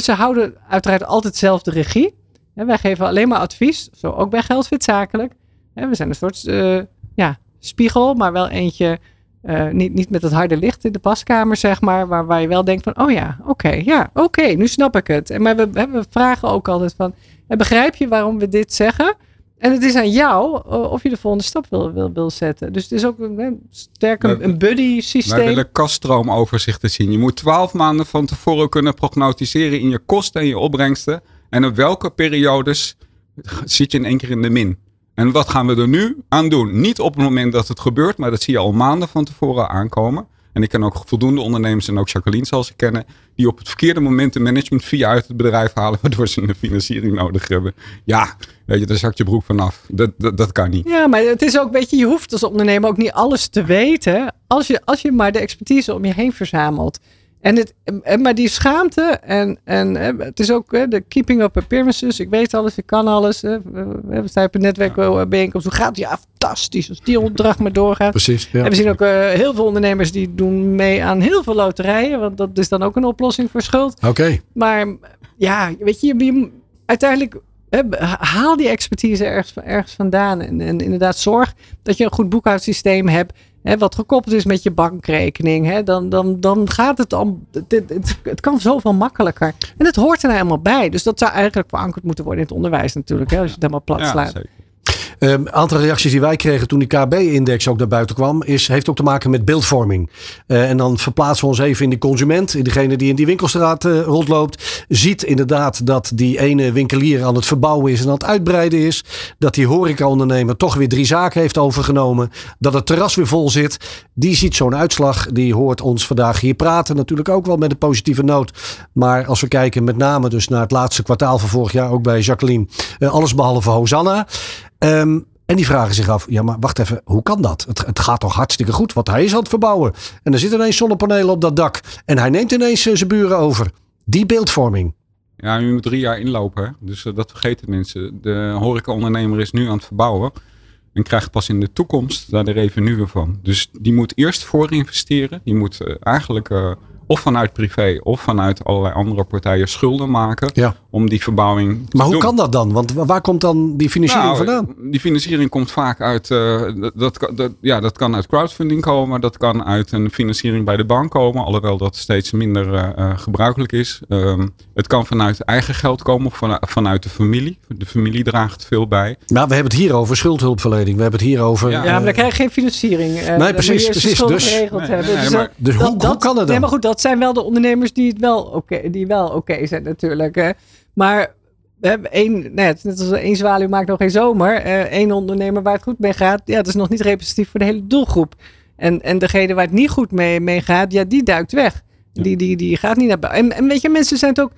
ze houden uiteraard altijd zelf de regie. Wij geven alleen maar advies, zo ook bij Geldfit Zakelijk. We zijn een soort eh, ja, spiegel, maar wel eentje, eh, niet, niet met het harde licht in de paskamer, zeg maar, waar, waar je wel denkt van, oh ja, oké, ja, oké, nu snap ik het. En maar we, vragen ook altijd van, begrijp je waarom we dit zeggen? En het is aan jou eh, of je de volgende stap wil, wil, wil zetten. Dus het is ook een, sterk een, Wij- een buddy Wij systeem. willen kaststroomoverzichten zien. Je moet twaalf maanden van tevoren kunnen prognosticeren in je kosten en je opbrengsten. En op welke periodes zit je in één keer in de min. En wat gaan we er nu aan doen? Niet op het moment dat het gebeurt, maar dat zie je al maanden van tevoren aankomen. En ik ken ook voldoende ondernemers en ook Jacqueline zoals ik kennen, die op het verkeerde moment de management via uit het bedrijf halen, waardoor ze een financiering nodig hebben. Ja, weet je, daar zakt je broek vanaf. Dat, dat, dat kan niet. Ja, maar het is ook, weet je, je hoeft als ondernemer ook niet alles te weten. Als je, als je maar de expertise om je heen verzamelt. En het, en- maar die schaamte en, en hè, het is ook hè, de keeping up appearances. Ik weet alles, ik kan alles. Hè. We staan op een netwerkbijeenkomst. Hoe gaat het? Ja, fantastisch. Als die opdracht maar doorgaat. Precies. Ja. En we zien ook eh, heel veel ondernemers die doen mee aan heel veel loterijen. Want dat is dan ook een oplossing voor schuld. Oké. Maar ja, weet je, je- je- uiteindelijk haal die expertise ergens, ergens vandaan. En, en inderdaad zorg dat je een goed boekhoudsysteem hebt. Hè, wat gekoppeld is met je bankrekening. Hè, dan, dan, dan gaat het om. Het, het, het, het kan zoveel makkelijker. En het hoort er nou helemaal bij. Dus dat zou eigenlijk verankerd moeten worden in het onderwijs natuurlijk. Hè, als je het helemaal plat Ja, slaat. zeker. Een aantal reacties die wij kregen toen die KB-index ook naar buiten kwam, is, heeft ook te maken met beeldvorming. Eh, en dan verplaatsen we ons even in die consument, in degene die in die winkelstraat eh, rondloopt. Ziet inderdaad dat die ene winkelier aan het verbouwen is en aan het uitbreiden is. Dat die horecaondernemer toch weer drie zaken heeft overgenomen. Dat het terras weer vol zit. Die ziet zo'n uitslag. Die hoort ons vandaag hier praten. Natuurlijk ook wel met een positieve noot. Maar als we kijken met name dus naar het laatste kwartaal van vorig jaar, ook bij Jacqueline. eh, alles behalve Hosanna. Ehm, en die vragen zich af, ja maar wacht even, hoe kan dat? Het, gaat toch hartstikke goed, want hij is aan het verbouwen. En er zitten ineens zonnepanelen op dat dak. En hij neemt ineens eh, zijn buren over. Die beeldvorming. Ja, je moet drie jaar inlopen. Dus eh, dat vergeten mensen. De horecaondernemer is nu aan het verbouwen. En krijgt pas in de toekomst daar de revenue van. Dus die moet eerst voor investeren. Die moet eh, eigenlijk of vanuit privé of vanuit allerlei andere partijen schulden maken. Ja. Om die verbouwing te Maar hoe doen. kan dat dan? Want wa- waar komt dan die financiering Nou, vandaan? Die financiering komt vaak uit, eh, dat, dat, ja, dat kan uit crowdfunding komen, dat kan uit een financiering bij de bank komen, alhoewel dat steeds minder eh, eh, gebruikelijk is. Ehm, het kan vanuit eigen geld komen of vanuit, vanuit de familie. De familie draagt veel bij. Nou, we hebben het hier over schuldhulpverlening. We hebben het hier over... Ja, Ja, maar dan krijg je geen financiering. Eh, je precies, precies. Dus- Nee, nee, Dus maar- dat- Dus hoe, hoe kan het dan? Nee, maar goed, dat zijn wel de ondernemers die het wel oké, die wel oké zijn natuurlijk. Hè. Maar we hebben één, net, net als één zwaluw maakt nog geen zomer. Één ondernemer waar het goed mee gaat, ja, dat is nog niet representatief voor de hele doelgroep. En, en degene waar het niet goed mee, mee gaat, ja, die duikt weg. Die, die, die gaat niet naar buiten. En, en weet je, mensen zijn het ook.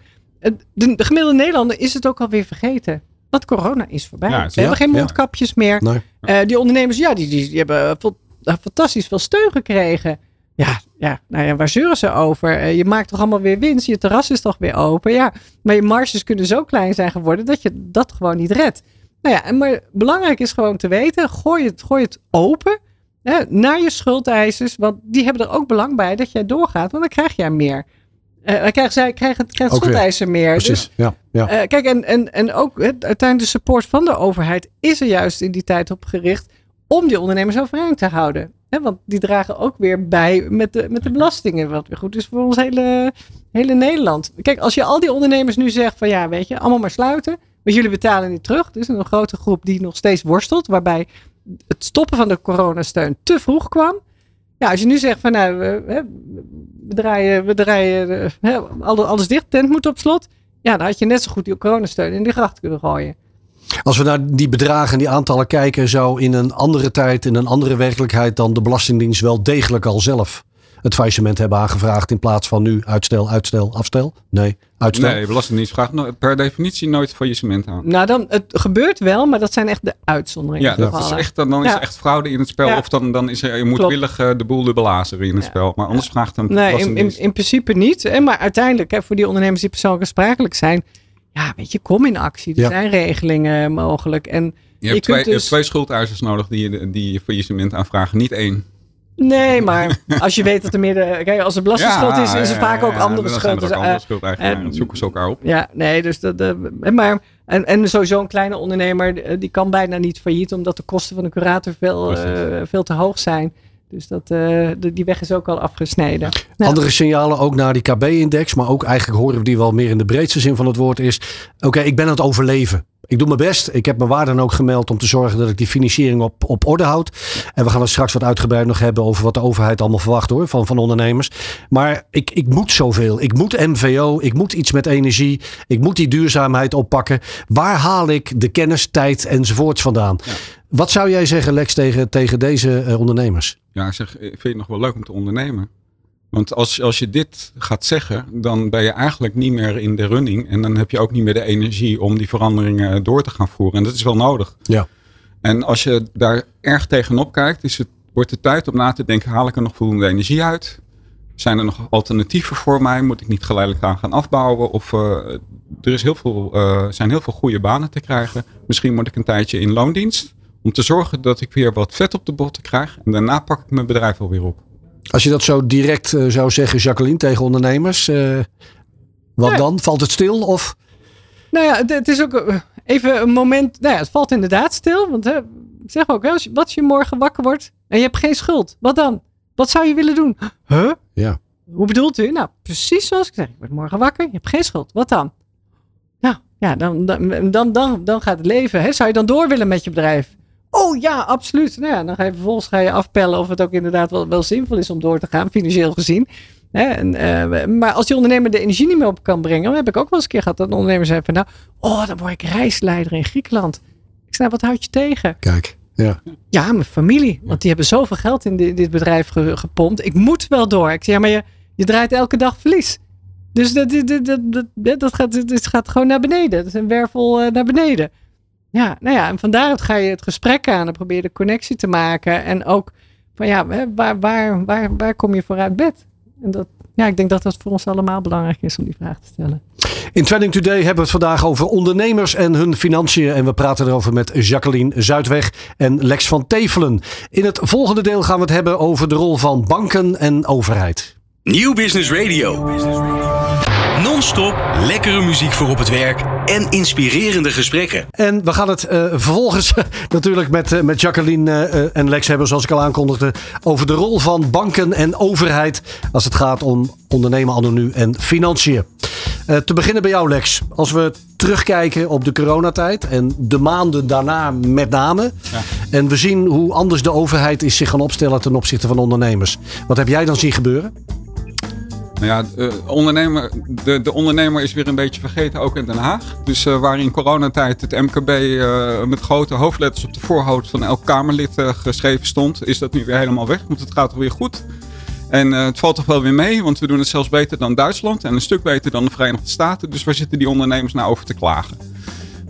De, de gemiddelde Nederlander is het ook alweer vergeten. Want corona is voorbij. Ja, Ze hebben geen mondkapjes meer. Nee. Eh, die ondernemers, ja, die, die, die hebben fa- fantastisch veel steun gekregen. Ja, ja, nou ja, waar zeuren ze over? Eh, je maakt toch allemaal weer winst? Je terras is toch weer open? Ja, maar je marges kunnen zo klein zijn geworden dat je dat gewoon niet redt. Nou ja, en maar belangrijk is gewoon te weten, gooi het, gooi het open hè, naar je schuldeisers. Want die hebben er ook belang bij dat jij doorgaat, want dan krijg jij meer. Eh dan krijgen zij krijgen, krijgt Ook weer. schuldeiser meer. Dus Precies. Ja, ja. eh, kijk, en, en, en ook uiteindelijk de support van de overheid is er juist in die tijd op gericht om die ondernemers overeind te houden. Want die dragen ook weer bij met de, met de belastingen, wat weer goed is voor ons hele, hele Nederland. Kijk, als je al die ondernemers nu zegt van ja, weet je, allemaal maar sluiten, want jullie betalen niet terug. Er is een grote groep die nog steeds worstelt, waarbij het stoppen van de coronasteun te vroeg kwam. Ja, als je nu zegt van nou, we, draaien, we draaien eh, alles dicht, tent moet op slot. Ja, dan had je net zo goed die coronasteun in de gracht kunnen gooien. Als we naar die bedragen en die aantallen kijken, zou in een andere tijd, in een andere werkelijkheid dan de Belastingdienst wel degelijk al zelf het faillissement hebben aangevraagd in plaats van nu uitstel, uitstel, afstel? Nee, uitstel. Nee, Belastingdienst vraagt per definitie nooit faillissement aan. Nou, dan, het gebeurt wel, maar dat zijn echt de uitzonderingen. Ja, dat is echt, dan dan is er echt fraude in het spel. Ja. Of dan, dan is er je moedwillig eh, de boel de belazeren in het Ja. spel. Maar anders vraagt een Nee, in, in, principe niet. Maar uiteindelijk, hè, voor die ondernemers die persoonlijk aansprakelijk zijn, ja, weet je, kom in actie. Er Ja. zijn regelingen mogelijk. En je, hebt je twee, kunt je hebt dus- twee schuldeisers nodig die, je- die je faillissement aanvragen. Niet één. nee, maar als je weet dat er meer de, kijk, als er belastingschuld is, is er vaak ook andere Dan zijn schuld. er ook Dus, andere eh, Dat zoeken ze elkaar op. Ja, nee, dus dat. eh, maar, en, en sowieso een kleine ondernemer, eh, die kan bijna niet failliet, omdat de kosten van de curator veel, eh, veel te hoog zijn. Dus dat, eh, de- die weg is ook al afgesneden. Nou, Andere signalen ook naar die KB-index, maar ook eigenlijk horen we die wel meer in de breedste zin van het woord is. Oké, ik ben aan het overleven. Ik doe mijn best. Ik heb mijn waarden ook gemeld om te zorgen dat ik die financiering op, op orde houd. En we gaan het straks wat uitgebreid nog hebben over wat de overheid allemaal verwacht hoor, van, van ondernemers. Maar ik, ik moet zoveel. Ik moet MVO. Ik moet iets met energie. Ik moet die duurzaamheid oppakken. Waar haal ik de kennis, tijd enzovoorts vandaan? Ja. Wat zou jij zeggen, Lex, tegen, tegen deze eh, ondernemers? Ja, ik zeg, eh, vind je het nog wel leuk om te ondernemen? Want als, als je dit gaat zeggen, dan ben je eigenlijk niet meer in de running. En dan heb je ook niet meer de energie om die veranderingen door te gaan voeren. En dat is wel nodig. Ja. En als je daar erg tegenop kijkt, is het, wordt het tijd om na te denken, haal ik er nog voldoende energie uit? Zijn er nog alternatieven voor mij? Moet ik niet geleidelijk aan gaan afbouwen? Of eh, er is heel veel, zijn heel veel goede banen te krijgen. Misschien moet ik een tijdje in loondienst. Om te zorgen dat ik weer wat vet op de botten krijg. En daarna pak ik mijn bedrijf alweer op. Als je dat zo direct eh, zou zeggen, Jacqueline, tegen ondernemers. eh, wat Nee. dan? Valt het stil? Of Nou ja, het, is ook eh, even een moment. Nou ja, het valt inderdaad stil. Want hè, ik zeg ook, hè, als je, wat als je morgen wakker wordt en je hebt geen schuld? Wat dan? Wat zou je willen doen? Huh? Ja. Hoe bedoelt u? Nou, precies zoals ik zeg. Je wordt morgen wakker, je hebt geen schuld. Wat dan? Nou, ja, dan, dan, dan, dan, dan gaat het leven. Hè? Zou je dan door willen met je bedrijf? Oh ja, absoluut. Nou ja, dan ga je vervolgens ga je afpellen of het ook inderdaad wel, wel zinvol is om door te gaan, financieel gezien. Hè? En, eh, maar als die ondernemer de energie niet meer op kan brengen, dan heb ik ook wel eens een keer gehad dat een ondernemer zei van nou, oh, dan word ik reisleider in Griekenland. Ik zei, wat houd je tegen? kijk. Ja. Ja, mijn familie. Want die hebben zoveel geld in di- dit bedrijf ge- gepompt. Ik moet wel door. Ik zei, ja, maar je, je draait elke dag verlies. Dus dat, dat, dat, dat, dat, dat gaat, dat gaat gewoon naar beneden. Dat is een wervel eh, naar beneden. Ja, nou ja, en van daaruit ga je het gesprek aan en probeer de connectie te maken. En ook van ja, hè, waar, waar, waar, waar kom je voor uit bed? En dat, ja, ik denk dat dat voor ons allemaal belangrijk is om die vraag te stellen. In Trending Today hebben we het vandaag over ondernemers en hun financiën. En we praten erover met Jacqueline Zuidweg en Lex van Tevelen. In het volgende deel gaan we het hebben over de rol van banken en overheid. Nieuw Business Radio. Non-stop lekkere muziek voor op het werk en inspirerende gesprekken. En we gaan het eh, vervolgens natuurlijk met, eh, met Jacqueline eh, en Lex hebben, zoals ik al aankondigde, over de rol van banken en overheid als het gaat om ondernemen anno nu en financiën. Eh, te beginnen bij jou, Lex. Als we terugkijken op de coronatijd en de maanden daarna met name. Ja. En we zien hoe anders de overheid is zich gaan opstellen ten opzichte van ondernemers. Wat heb jij dan zien gebeuren? Nou ja, de, ondernemer, de, de ondernemer is weer een beetje vergeten, ook in Den Haag. Dus eh, waar in coronatijd het MKB eh, met grote hoofdletters op de voorhoofd van elk Kamerlid eh, geschreven stond, is dat nu weer helemaal weg, want het gaat weer goed. En uh, het valt toch wel weer mee, want we doen het zelfs beter dan Duitsland en een stuk beter dan de Verenigde Staten. Dus waar zitten die ondernemers nou over te klagen?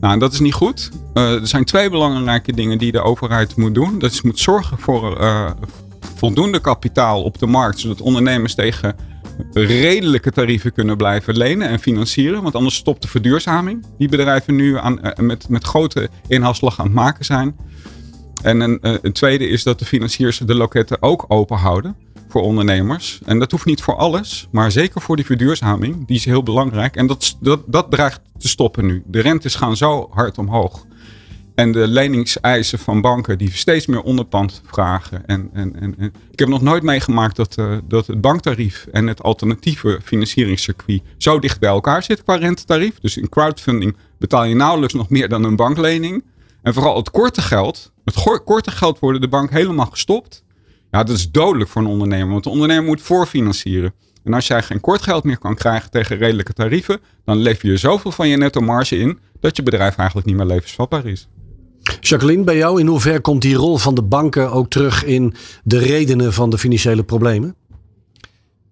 Nou, dat is niet goed. Uh, er zijn twee belangrijke dingen die de overheid moet doen. Dat is moet zorgen voor uh, voldoende kapitaal op de markt, zodat ondernemers tegen redelijke tarieven kunnen blijven lenen en financieren. Want anders stopt de verduurzaming die bedrijven nu aan, met, met grote inhaalslag aan het maken zijn. En een, een tweede is dat de financiers de loketten ook open houden voor ondernemers. En dat hoeft niet voor alles, maar zeker voor die verduurzaming. Die is heel belangrijk. En dat, dat, dat dreigt te stoppen nu. De rentes gaan zo hard omhoog. En de leningseisen van banken die steeds meer onderpand vragen. En, en, en, ik heb nog nooit meegemaakt dat, uh, dat het banktarief en het alternatieve financieringscircuit zo dicht bij elkaar zit qua rentetarief. Dus in crowdfunding betaal je nauwelijks nog meer dan een banklening. En vooral het korte geld. Het korte geld worden de bank helemaal gestopt. Ja, dat is dodelijk voor een ondernemer, want de ondernemer moet voorfinancieren. En als jij geen kort geld meer kan krijgen tegen redelijke tarieven, dan lever je zoveel van je netto marge in dat je bedrijf eigenlijk niet meer levensvatbaar is. Jacqueline, bij jou in hoeverre komt die rol van de banken ook terug in de redenen van de financiële problemen?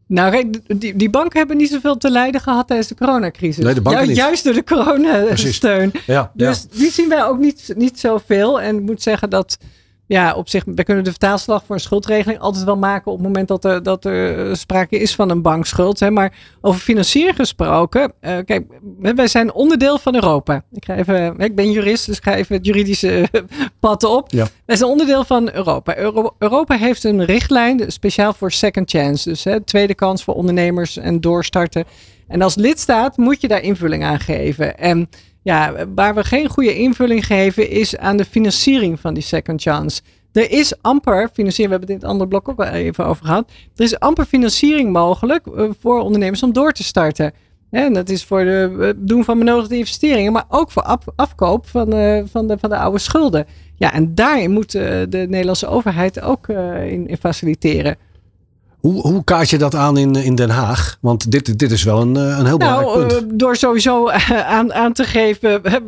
Nou, die, die banken hebben niet zoveel te lijden gehad tijdens de coronacrisis. Nee, de banken niet. Juist door de coronasteun. Ja, dus die zien wij ook niet, niet zoveel. En ik moet zeggen dat ja, op zich, we kunnen de vertaalslag voor een schuldregeling altijd wel maken op het moment dat er, dat er sprake is van een bankschuld. Hè. Maar over financieren gesproken, uh, kijk, wij zijn onderdeel van Europa. Ik, ga even, ik ben jurist, dus ik ga even het juridische pad op. Ja. Wij zijn onderdeel van Europa. Europa heeft een richtlijn speciaal voor second chance. Dus hè, tweede kans voor ondernemers en doorstarten. En als lidstaat moet je daar invulling aan geven. En ja, waar we geen goede invulling geven is aan de financiering van die second chance. Er is amper financiering, we hebben dit andere blok ook wel even over gehad. Er is amper financiering mogelijk eh, voor ondernemers om door te starten. En dat is voor het eh, doen van benodigde investeringen, maar ook voor afkoop van de, van, de, van de oude schulden. Ja, en daarin moet eh, de Nederlandse overheid ook in, in faciliteren. Hoe, hoe kaart je dat aan in, in Den Haag? Want dit, dit is wel een, eh, een heel belangrijk nou, punt. Uh, door sowieso eh, aan, aan te geven hè,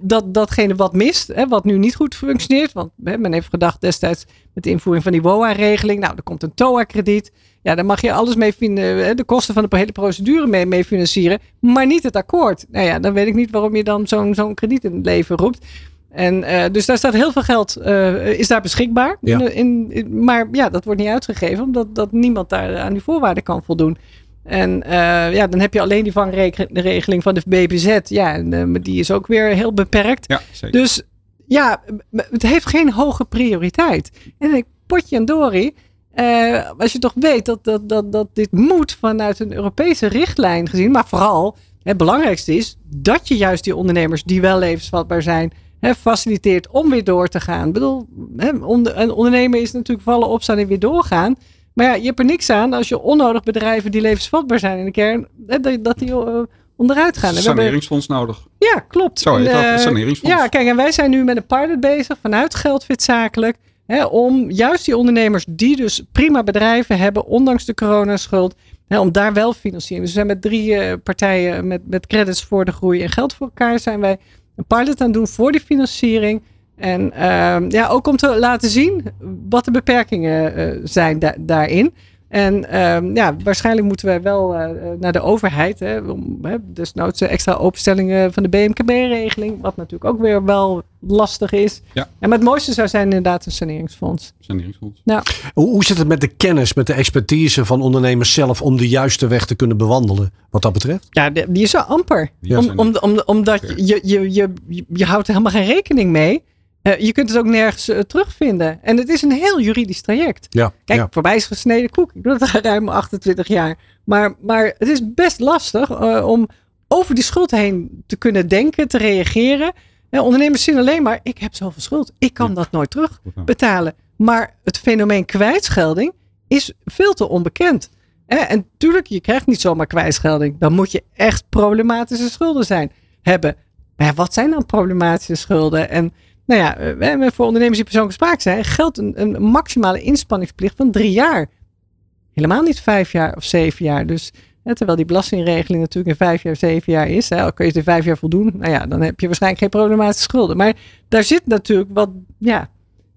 dat datgene wat mist, hè, wat nu niet goed functioneert. Want hè, men heeft gedacht destijds met de invoering van die WOA-regeling. Nou, er komt een TOA-krediet. Ja, daar mag je alles mee vinden, de kosten van de hele procedure mee, mee financieren. Maar niet het akkoord. Nou ja, dan weet ik niet waarom je dan zo'n zo'n krediet in het leven roept. En uh, dus daar staat heel veel geld, uh, is daar beschikbaar. Ja. In, in, maar ja, dat wordt niet uitgegeven, omdat dat niemand daar aan die voorwaarden kan voldoen. En uh, ja, dan heb je alleen die vangregeling van de BBZ. Ja, en, die is ook weer heel beperkt. Ja, zeker. Dus ja, het heeft geen hoge prioriteit. En ik potje en Dori, als je toch weet dat, dat, dat, dat dit moet vanuit een Europese richtlijn gezien, maar vooral het belangrijkste is dat je juist die ondernemers die wel levensvatbaar zijn hè, faciliteert om weer door te gaan. Ik bedoel, hè, een ondernemer is natuurlijk vallen, opstaan en weer doorgaan. Maar ja, je hebt er niks aan als je onnodig bedrijven die levensvatbaar zijn in de kern, hè, dat die uh, onderuit gaan. Saneringsfonds nodig. Ja, klopt. Zo heet dat, saneringsfonds. Ja, kijk, en wij zijn nu met een pilot bezig vanuit Geldfit Zakelijk. Hè, om juist die ondernemers die dus prima bedrijven hebben, ondanks de coronaschuld, hè, om daar wel financiering. Dus we zijn met drie uh, partijen met, met credits voor de groei en geld voor elkaar zijn wij een pilot aan doen voor die financiering. En uh, ja, ook om te laten zien wat de beperkingen uh, zijn da daarin. En uh, ja, waarschijnlijk moeten we wel uh, naar de overheid. Hè, om, hè, desnoods extra openstellingen van de BMKB-regeling. Wat natuurlijk ook weer wel lastig is. Ja. En maar het mooiste zou zijn inderdaad een saneringsfonds. Saneringsfonds. Ja. Hoe, hoe zit het met de kennis, met de expertise van ondernemers zelf om de juiste weg te kunnen bewandelen wat dat betreft? Ja, die is zo amper. Om, om, om, omdat je, je, je, je houdt er helemaal geen rekening mee. Uh, je kunt het ook nergens uh, terugvinden. En het is een heel juridisch traject. Ja, Kijk, ja. voorbij is gesneden koek. Ik doe dat al ruim 28 jaar. Maar, maar het is best lastig uh, om over die schuld heen te kunnen denken, te reageren. ondernemers zien alleen maar, ik heb zoveel schuld. Ik kan dat nooit terugbetalen. Maar het fenomeen kwijtschelding is veel te onbekend. En tuurlijk, je krijgt niet zomaar kwijtschelding. Dan moet je echt problematische schulden zijn, hebben. Maar wat zijn dan problematische schulden? En nou ja, voor ondernemers die persoonlijke spraak zijn, geldt een, maximale inspanningsplicht van drie jaar. Helemaal niet vijf jaar of zeven jaar. Dus hè, terwijl die belastingregeling natuurlijk in vijf jaar, zeven jaar is. Hè, kun je het in vijf jaar voldoen, nou ja, dan heb je waarschijnlijk geen problematische schulden. Maar daar zit natuurlijk wat, ja,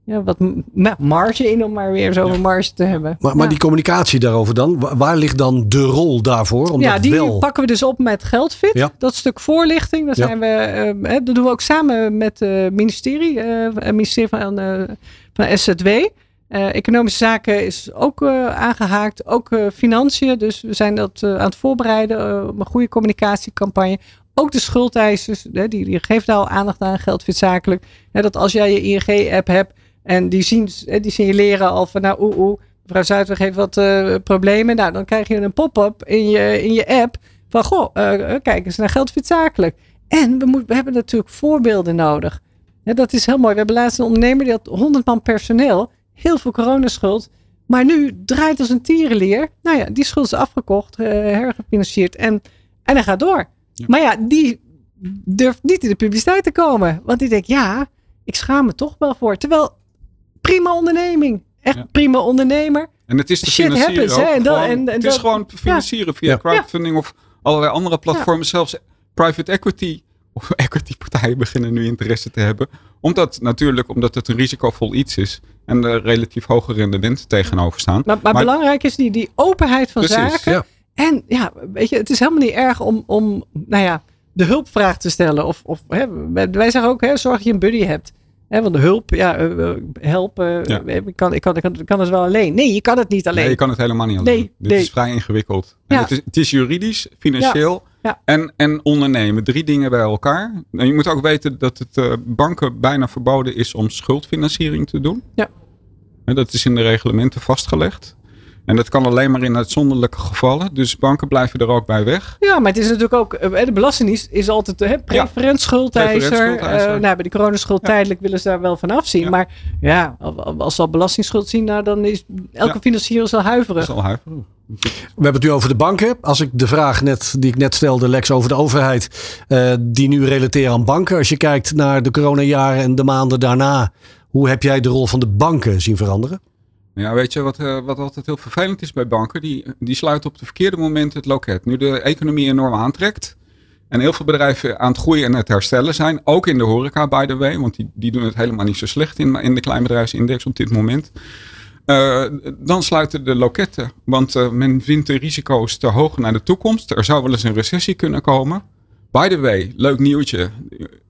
ja, wat m- marge in om maar weer zo een marge te hebben. Maar, maar Ja. die communicatie daarover dan, wa- waar ligt dan de rol daarvoor? Om ja, die wel... pakken we dus op met Geldfit. Ja. Dat stuk voorlichting, daar zijn we, eh, hè, dat doen we ook samen met het ministerie, eh, het ministerie van, eh, van SZW. Eh, economische zaken is ook eh, aangehaakt, ook eh, financiën. Dus we zijn dat eh, aan het voorbereiden eh, op een goede communicatiecampagne. Ook de schuldeisers, die, die geven daar al aandacht aan, Geldfit zakelijk. Dat als jij je ING-app hebt en die, zien, hè, die signaleren al van nou oeh oeh, mevrouw Zuidweg heeft wat eh, problemen. Nou, dan krijg je een pop-up in je, in je app van goh, eh, eh, kijk eens naar Geldfit zakelijk. En we, moet, we hebben natuurlijk voorbeelden nodig. Dat is heel mooi. We hebben laatst een ondernemer die had 100 man personeel, heel veel coronaschuld. Maar nu draait als een tierenleer. Nou ja, die schuld is afgekocht, eh, hergefinancierd en, en hij gaat door. Ja. Maar ja, die durft niet in de publiciteit te komen. Want die denkt, ja, ik schaam me toch wel voor. Terwijl, prima onderneming. Echt Ja. prima ondernemer. En het is te Shit financieren happens, ook hè, en gewoon- en- en het is dat- gewoon te financieren via Ja. crowdfunding of allerlei andere platforms. Zelfs private equity of equity partijen beginnen nu interesse te hebben. Omdat natuurlijk, omdat het een risicovol iets is. En er relatief hoge rendementen tegenover staan. Maar, maar, Maar- belangrijk is die, die openheid van Precies, zaken. ja. En ja, weet je, het is helemaal niet erg om, om nou ja, de hulpvraag te stellen. Of, of hè, wij wij zeggen ook, hè, zorg dat je een buddy hebt. Want de hulp, ja, eh, helpen, Ja. eh, ik, kan, ik, kan, ik, kan, ik kan het wel alleen. Nee, je kan het niet alleen. Nee, je kan het helemaal niet alleen. Nee, Dit nee. is vrij ingewikkeld. En Ja. Het, is, het is juridisch, financieel Ja. En, en ondernemen. Drie dingen bij elkaar. En je moet ook weten dat het eh, banken bijna verboden is om schuldfinanciering te doen. Ja. En dat is in de reglementen vastgelegd. En dat kan alleen maar in uitzonderlijke gevallen. Dus banken blijven er ook bij weg. Ja, maar het is natuurlijk ook, eh, de Belastingdienst is altijd hè, preferent. Eh, nou, bij de coronaschuld Ja. tijdelijk willen ze daar wel van afzien. Ja. Maar ja, als ze al belastingsschuld zien, nou, dan is elke Ja. financier is al huiverig. is al huiverig. We hebben het nu over de banken. Als ik de vraag net, die ik net stelde, Lex, over de overheid, eh, die nu relateer aan banken. Als je kijkt naar de coronajaren en de maanden daarna, hoe heb jij de rol van de banken zien veranderen? Ja, weet je wat, eh, wat altijd heel vervelend is bij banken? Die, die sluiten op de verkeerde momenten het loket. Nu de economie enorm aantrekt. En heel veel bedrijven aan het groeien en het herstellen zijn. Ook in de horeca, by the way. Want die, die doen het helemaal niet zo slecht in, in de kleinbedrijfsindex op dit moment. Eh, dan sluiten de loketten. Want eh, men vindt de risico's te hoog naar de toekomst. Er zou wel eens een recessie kunnen komen. By the way, leuk nieuwtje.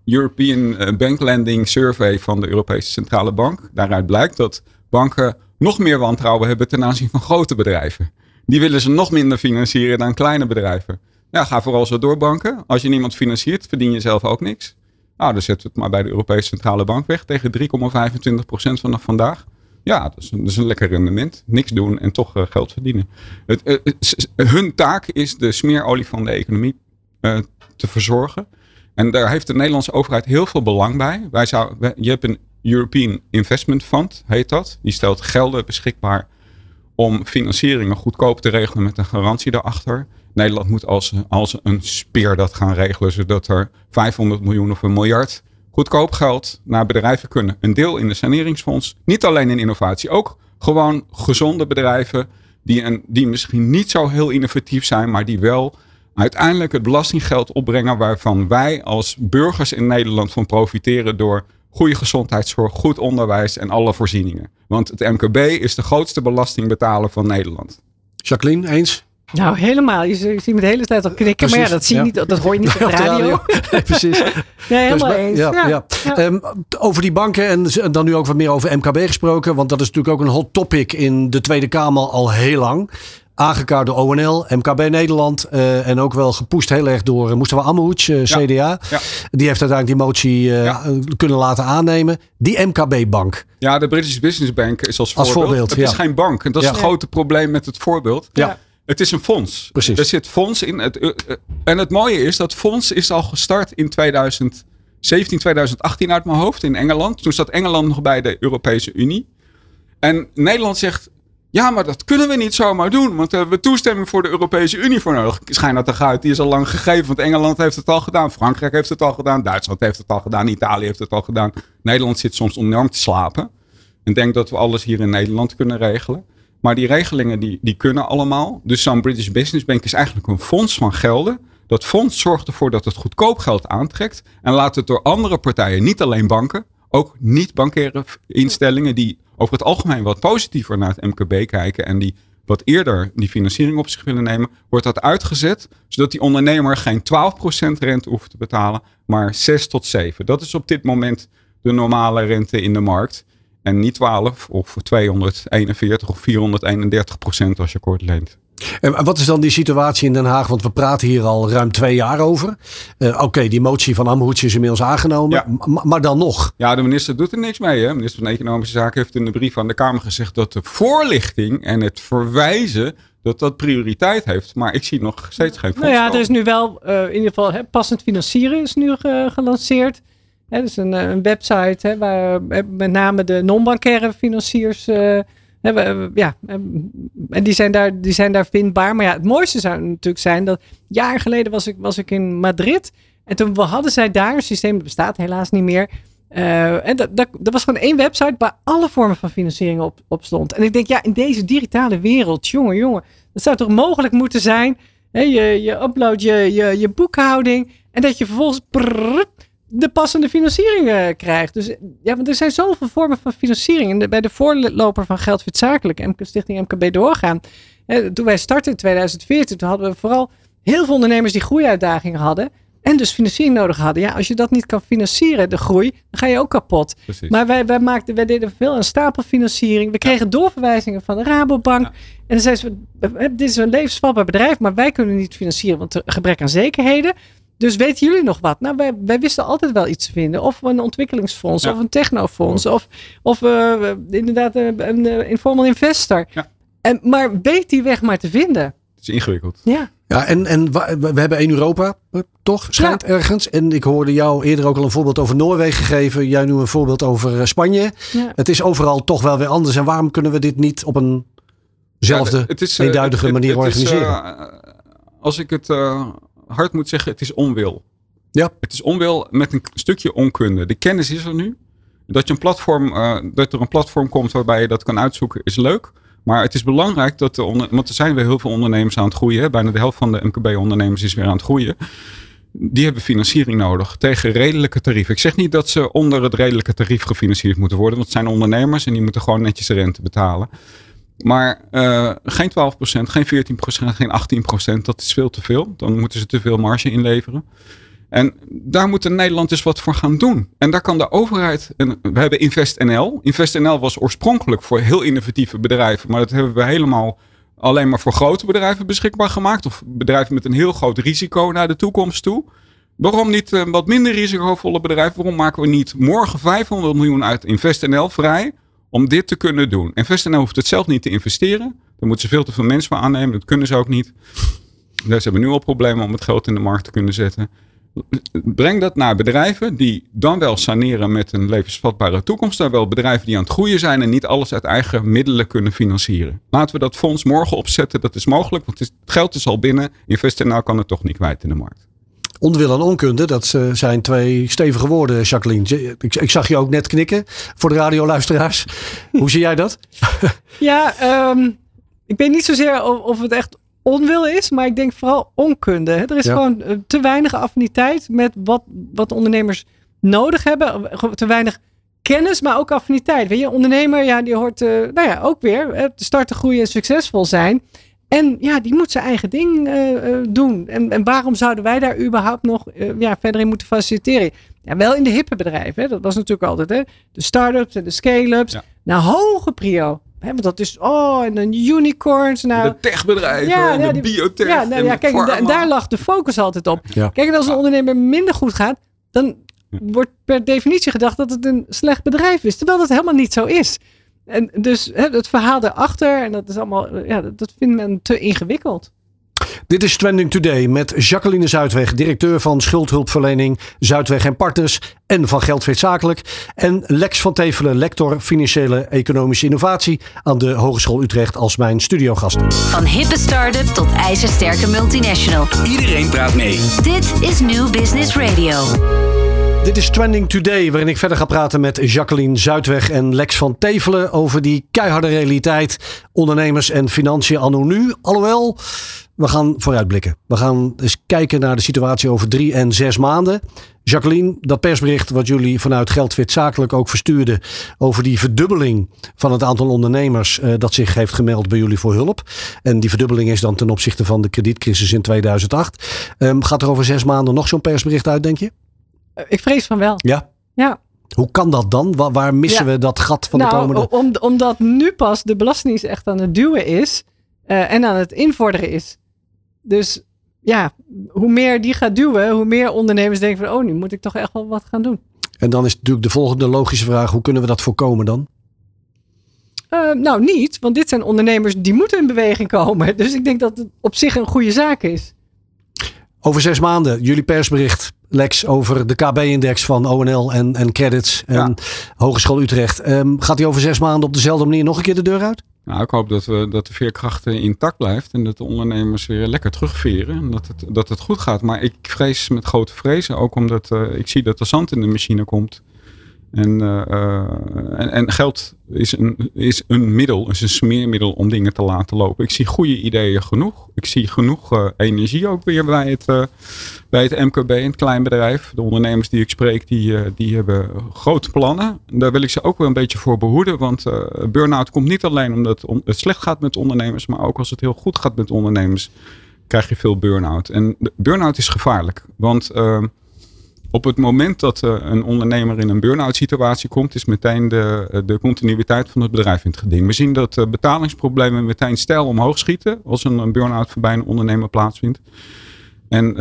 European Bank Lending Survey van de Europese Centrale Bank. Daaruit blijkt dat banken nog meer wantrouwen hebben ten aanzien van grote bedrijven. Die willen ze nog minder financieren dan kleine bedrijven. Ja, ga vooral zo door banken. Als je niemand financiert, verdien je zelf ook niks. Nou, dan zetten we het maar bij de Europese Centrale Bank weg tegen 3,25% vanaf vandaag. Ja, dat is, een, lekker rendement. Niks doen en toch eh, geld verdienen. Het, eh, hun taak is de smeerolie van de economie eh, te verzorgen. En daar heeft de Nederlandse overheid heel veel belang bij. Wij zou, je hebt een European Investment Fund, heet dat. Die stelt gelden beschikbaar om financieringen goedkoop te regelen met een garantie daarachter. Nederland moet als, als een speer dat gaan regelen, zodat er 500 miljoen of een miljard goedkoop geld naar bedrijven kunnen. Een deel in de saneringsfonds, niet alleen in innovatie, ook gewoon gezonde bedrijven die, een, die misschien niet zo heel innovatief zijn, maar die wel uiteindelijk het belastinggeld opbrengen waarvan wij als burgers in Nederland van profiteren door goede gezondheidszorg, goed onderwijs en alle voorzieningen. Want het MKB is de grootste belastingbetaler van Nederland. Jacqueline, eens? Nou, helemaal. Je, ziet- me de hele tijd al knikken. maar ja, dat, zie je ja. niet, dat hoor je niet op de radio. Nee, precies. Nee, helemaal Dus, eens. Ja, ja. Ja. Ehm, over die banken en dan nu ook wat meer over MKB gesproken. Want dat is natuurlijk ook een hot topic in de Tweede Kamer al heel lang. Aangekaart door ONL, MKB Nederland. eh, en ook wel gepusht heel erg door uh, Mustafa Amouch, eh, CDA. Ja. Die heeft uiteindelijk die motie eh, Ja. kunnen laten aannemen. Die MKB-bank. Ja, de British Business Bank is als Als voorbeeld. het is geen bank. En dat is het grote probleem met het voorbeeld. Ja. Het is een fonds. Precies. Er zit fonds in. Het, eh, eh, en het mooie is dat fonds is al gestart in 2017, 2018 uit mijn hoofd in Engeland. Toen zat Engeland nog bij de Europese Unie. En Nederland zegt, ja, maar dat kunnen we niet zomaar doen. Want hebben we toestemming voor de Europese Unie voor nodig. Schijn dat toch uit, die is al lang gegeven. Want Engeland heeft het al gedaan. Frankrijk heeft het al gedaan. Duitsland heeft het al gedaan. Italië heeft het al gedaan. Nederland zit soms enorm te slapen. En denkt dat we alles hier in Nederland kunnen regelen. Maar die regelingen die, die kunnen allemaal. Dus zo'n British Business Bank is eigenlijk een fonds van gelden. Dat fonds zorgt ervoor dat het goedkoop geld aantrekt. En laat het door andere partijen, niet alleen banken, ook niet-bankaire instellingen die over het algemeen wat positiever naar het MKB kijken en die wat eerder die financiering op zich willen nemen, wordt dat uitgezet, zodat die ondernemer geen 12% rente hoeft te betalen, maar 6 tot 7. Dat is op dit moment de normale rente in de markt. En niet 12 of 241 of 431 procent als je kort leent. En wat is dan die situatie in Den Haag? Want we praten hier al ruim twee jaar over. Uh, Oké, die motie van Amhoets is inmiddels aangenomen. Ja. Maar dan nog. Ja, de minister doet er niks mee. Hè? De minister van Economische Zaken heeft in de brief aan de Kamer gezegd dat de voorlichting en het verwijzen dat dat prioriteit heeft. Maar ik zie nog steeds geen Nou ja, er is nu wel uh, in ieder geval hè, passend financieren is nu ge gelanceerd. Hè, dus een, een website hè, waar met name de non-bankaire financiers uh, ja, en die zijn, daar, die zijn daar vindbaar. Maar ja, het mooiste zou natuurlijk zijn dat jaar geleden was ik, was ik in Madrid. En toen hadden zij daar een systeem, dat bestaat helaas niet meer. Uh, en dat, dat, dat, was gewoon één website waar alle vormen van financiering op, op stond. En ik denk, ja, in deze digitale wereld, jongen, jongen, dat zou toch mogelijk moeten zijn. Hè, je, je upload je, je, je boekhouding en dat je vervolgens de passende financiering uh, krijgt. Dus ja, want er zijn zoveel vormen van financiering. En bij de voorloper van Geldfit Zakelijk, Stichting MKB Doorgaan. Hè, toen wij startten in 2014, toen hadden we vooral heel veel ondernemers die groeiuitdagingen hadden. En dus financiering nodig hadden. Ja, als je dat niet kan financieren, de groei, dan ga je ook kapot. Precies. Maar wij, wij, maakten, wij deden veel aan stapelfinanciering. We kregen doorverwijzingen van de Rabobank. En dan zeiden ze, dit is een levensvatbaar bedrijf, maar wij kunnen niet financieren, want er gebrek aan zekerheden. Dus weten jullie nog wat? Nou, wij, wij wisten altijd wel iets te vinden. Of een ontwikkelingsfonds, of een technofonds, of, of uh, inderdaad een, een, informal investor. Ja. En, maar weet die weg maar te vinden. Het is ingewikkeld. Ja. Ja, en, en we hebben één Europa, eh, toch? Schijnt ergens. En ik hoorde jou eerder ook al een voorbeeld over Noorwegen geven. Jij nu een voorbeeld over Spanje. Ja. Het is overal toch wel weer anders. En waarom kunnen we dit niet op eenzelfde, ja, het is, eenduidige manier organiseren? uh, als ik het hard moet zeggen, het is onwil. Ja. Het is onwil met een stukje onkunde. De kennis is er nu. Dat, je een platform, uh, dat er een platform komt waarbij je dat kan uitzoeken, is leuk. Maar het is belangrijk dat de onder, want er zijn weer heel veel ondernemers aan het groeien. Bijna de helft van de MKB-ondernemers is weer aan het groeien. Die hebben financiering nodig tegen redelijke tarieven. Ik zeg niet dat ze onder het redelijke tarief gefinancierd moeten worden. Want het zijn ondernemers en die moeten gewoon netjes de rente betalen. Maar uh, geen 12%, geen 14%, geen 18%, dat is veel te veel. Dan moeten ze te veel marge inleveren. En daar moet Nederland dus wat voor gaan doen. En daar kan de overheid. We hebben InvestNL. InvestNL was oorspronkelijk voor heel innovatieve bedrijven. Maar dat hebben we helemaal alleen maar voor grote bedrijven beschikbaar gemaakt. Of bedrijven met een heel groot risico naar de toekomst toe. Waarom niet een wat minder risicovolle bedrijven? Waarom maken we niet morgen 500 miljoen uit InvestNL vrij? Om dit te kunnen doen. En hoeft het zelf niet te investeren. Daar moeten ze veel te veel mensen voor aannemen. Dat kunnen ze ook niet. Dus ze hebben nu al problemen om het geld in de markt te kunnen zetten. Breng dat naar bedrijven die dan wel saneren met een levensvatbare toekomst. Dan wel bedrijven die aan het groeien zijn en niet alles uit eigen middelen kunnen financieren. Laten we dat fonds morgen opzetten. Dat is mogelijk, want het, geld is al binnen. InvestNL kan het toch niet kwijt in de markt. Onwil en onkunde, dat zijn twee stevige woorden, Jacqueline. Ik, ik, zag je ook net knikken voor de radioluisteraars. Hoe zie jij dat? ja, um, ik weet niet zozeer of, of, het echt onwil is, maar ik denk vooral onkunde. Er is gewoon eh, te weinig affiniteit met wat, wat ondernemers nodig hebben. Te weinig kennis, maar ook affiniteit. Weet je, ondernemer, ja, die hoort, uh, nou ja, ook weer uh, te starten, groeien en succesvol zijn. En ja, die moet zijn eigen ding uh, doen. En, en waarom zouden wij daar überhaupt nog uh, ja, verder in moeten faciliteren? Ja, wel in de hippe bedrijven. Hè? Dat was natuurlijk altijd hè? de start-ups en de scale-ups. Ja. Naar hoge prio. Hè, want dat is, oh, en een unicorns. Nou, de techbedrijven, ja, en de biotech. Ja, nou, ja kijk, en daar lag de focus altijd op. Kijk, en als een ondernemer minder goed gaat, dan wordt per definitie gedacht dat het een slecht bedrijf is. Terwijl dat helemaal niet zo is. En dus hè, het verhaal erachter, en dat is allemaal, ja, dat vindt men te ingewikkeld. Dit is Trending Today met Jacqueline Zuidweg, directeur van schuldhulpverlening Zuidweg en Partners en van Geldfeest Zakelijk. En Lex van Tevelen, lector financiële economische innovatie aan de Hogeschool Utrecht als mijn studiogasten. Van hippe start-up tot ijzersterke multinational. Iedereen praat mee. Dit is New Business Radio. Dit is Trending Today, waarin ik verder ga praten met Jacqueline Zuidweg en Lex van Tevelen over die keiharde realiteit, ondernemers en financiën anno nu. Alhoewel, we gaan vooruitblikken. We gaan eens kijken naar de situatie over drie en zes maanden. Jacqueline, dat persbericht wat jullie vanuit Geldwit Zakelijk ook verstuurden over die verdubbeling van het aantal ondernemers uh, dat zich heeft gemeld bij jullie voor hulp. En die verdubbeling is dan ten opzichte van de kredietcrisis in 2008. Um, gaat er over zes maanden nog zo'n persbericht uit, denk je? Uh, ik vrees van wel. Ja? Ja. Hoe kan dat dan? Waar, waar missen ja. we dat gat van nou, de komende... Om, omdat nu pas de belastingdienst echt aan het duwen is uh, en aan het invorderen is. Dus ja, hoe meer die gaat duwen, hoe meer ondernemers denken van, oh, nu moet ik toch echt wel wat gaan doen. En dan is natuurlijk de volgende logische vraag, hoe kunnen we dat voorkomen dan? Uh, nou, niet, want dit zijn ondernemers die moeten in beweging komen. Dus ik denk dat het op zich een goede zaak is. Over zes maanden, jullie persbericht, Lex, over de KB-index van ONL en, en Credits en ja. Hogeschool Utrecht. Um, gaat die over zes maanden op dezelfde manier nog een keer de deur uit? Nou, ik hoop dat, we, dat de veerkracht intact blijft en dat de ondernemers weer lekker terugveren en dat het, dat het goed gaat. Maar ik vrees met grote vrezen, ook omdat uh, ik zie dat de zand in de machine komt. En, uh, en, en, geld is een, is een middel, is een smeermiddel om dingen te laten lopen. Ik zie goede ideeën genoeg. Ik zie genoeg uh, energie ook weer bij het, uh, bij het MKB, een klein bedrijf. De ondernemers die ik spreek, die, die hebben grote plannen. Daar wil ik ze ook wel een beetje voor behoeden. Want burn-out komt niet alleen omdat het slecht gaat met ondernemers, maar ook als het heel goed gaat met ondernemers, krijg je veel burn-out. En burn-out is gevaarlijk. Want op het moment dat uh, een ondernemer in een burn-out situatie komt, is meteen de, de continuïteit van het bedrijf in het geding. We zien dat uh, betalingsproblemen meteen stijl omhoog schieten als een, burn-out bij een ondernemer plaatsvindt. En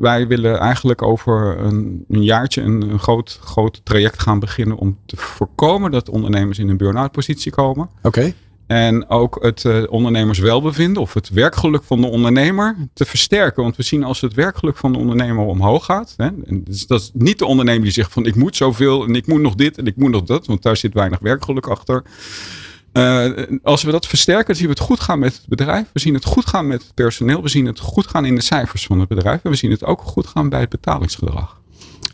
wij willen eigenlijk over een, een jaartje een, groot, groot traject gaan beginnen om te voorkomen dat ondernemers in een burn-out positie komen. Oké. En ook het uh, ondernemerswelbevinden of het werkgeluk van de ondernemer te versterken. Want we zien als het werkgeluk van de ondernemer omhoog gaat. Hè, dus dat is niet de ondernemer die zegt van ik moet zoveel en ik moet nog dit en ik moet nog dat. Want daar zit weinig werkgeluk achter. Uh, als we dat versterken, zien we het goed gaan met het bedrijf. We zien het goed gaan met het personeel. We zien het goed gaan in de cijfers van het bedrijf. En we zien het ook goed gaan bij het betalingsgedrag.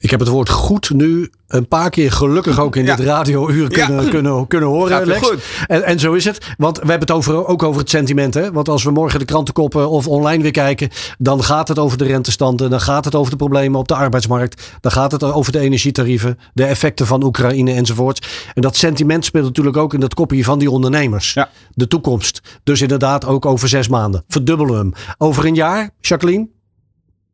Ik heb het woord goed nu een paar keer gelukkig ook in ja. dit radiouur kunnen, ja. kunnen, kunnen horen, Lex. En, en zo is het. Want we hebben het over, ook over het sentiment. Hè? Want als we morgen de krantenkoppen of online weer kijken, dan gaat het over de rentestanden. Dan gaat het over de problemen op de arbeidsmarkt. Dan gaat het over de energietarieven, de effecten van Oekraïne enzovoorts. En dat sentiment speelt natuurlijk ook in dat kopje van die ondernemers. Ja. De toekomst. Dus inderdaad ook over zes maanden. Verdubbelen hem. Over een jaar, Jacqueline?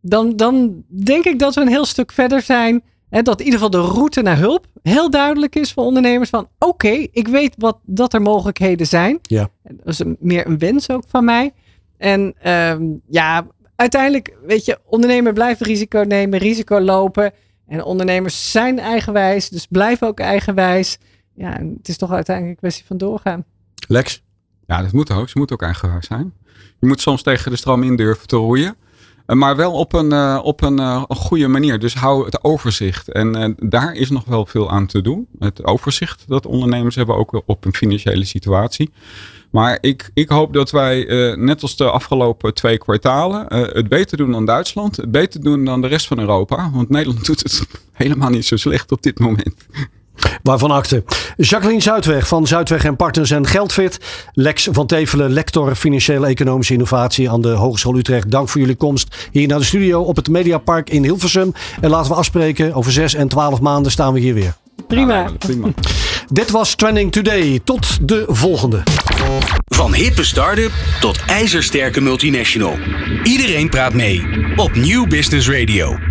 Dan, dan denk ik dat we een heel stuk verder zijn. Hè, dat in ieder geval de route naar hulp heel duidelijk is voor ondernemers. Van oké, okay, ik weet wat, dat er mogelijkheden zijn. Ja. Dat is een, meer een wens ook van mij. En um, ja, uiteindelijk, weet je, ondernemer blijft risico nemen, risico lopen. En ondernemers zijn eigenwijs, dus blijven ook eigenwijs. Ja, en het is toch uiteindelijk een kwestie van doorgaan. Lex? Ja, dat moet ook. Ze moet ook eigenwijs zijn. Je moet soms tegen de stroom in durven te roeien. Maar wel op een, uh, op een, uh, een, goede manier. Dus hou het overzicht. En daar is nog wel veel aan te doen. Het overzicht dat ondernemers hebben, ook op een financiële situatie. Maar ik, ik hoop dat wij, net als de afgelopen twee kwartalen, het beter doen dan Duitsland. Het beter doen dan de rest van Europa. Want Nederland doet het helemaal niet zo slecht op dit moment. Waarvan akte. Jacqueline Zuidweg van Zuidweg en Partners en Geldfit. Lex van Tevelen, lector Financiële Economische Innovatie aan de Hogeschool Utrecht. Dank voor jullie komst hier naar de studio op het Mediapark in Hilversum. En laten we afspreken, over 6 en 12 maanden staan we hier weer. Prima. Ja, prima. Dit was Trending Today. Tot de volgende. Van hippe start-up tot ijzersterke multinational. Iedereen praat mee op Nieuw Business Radio.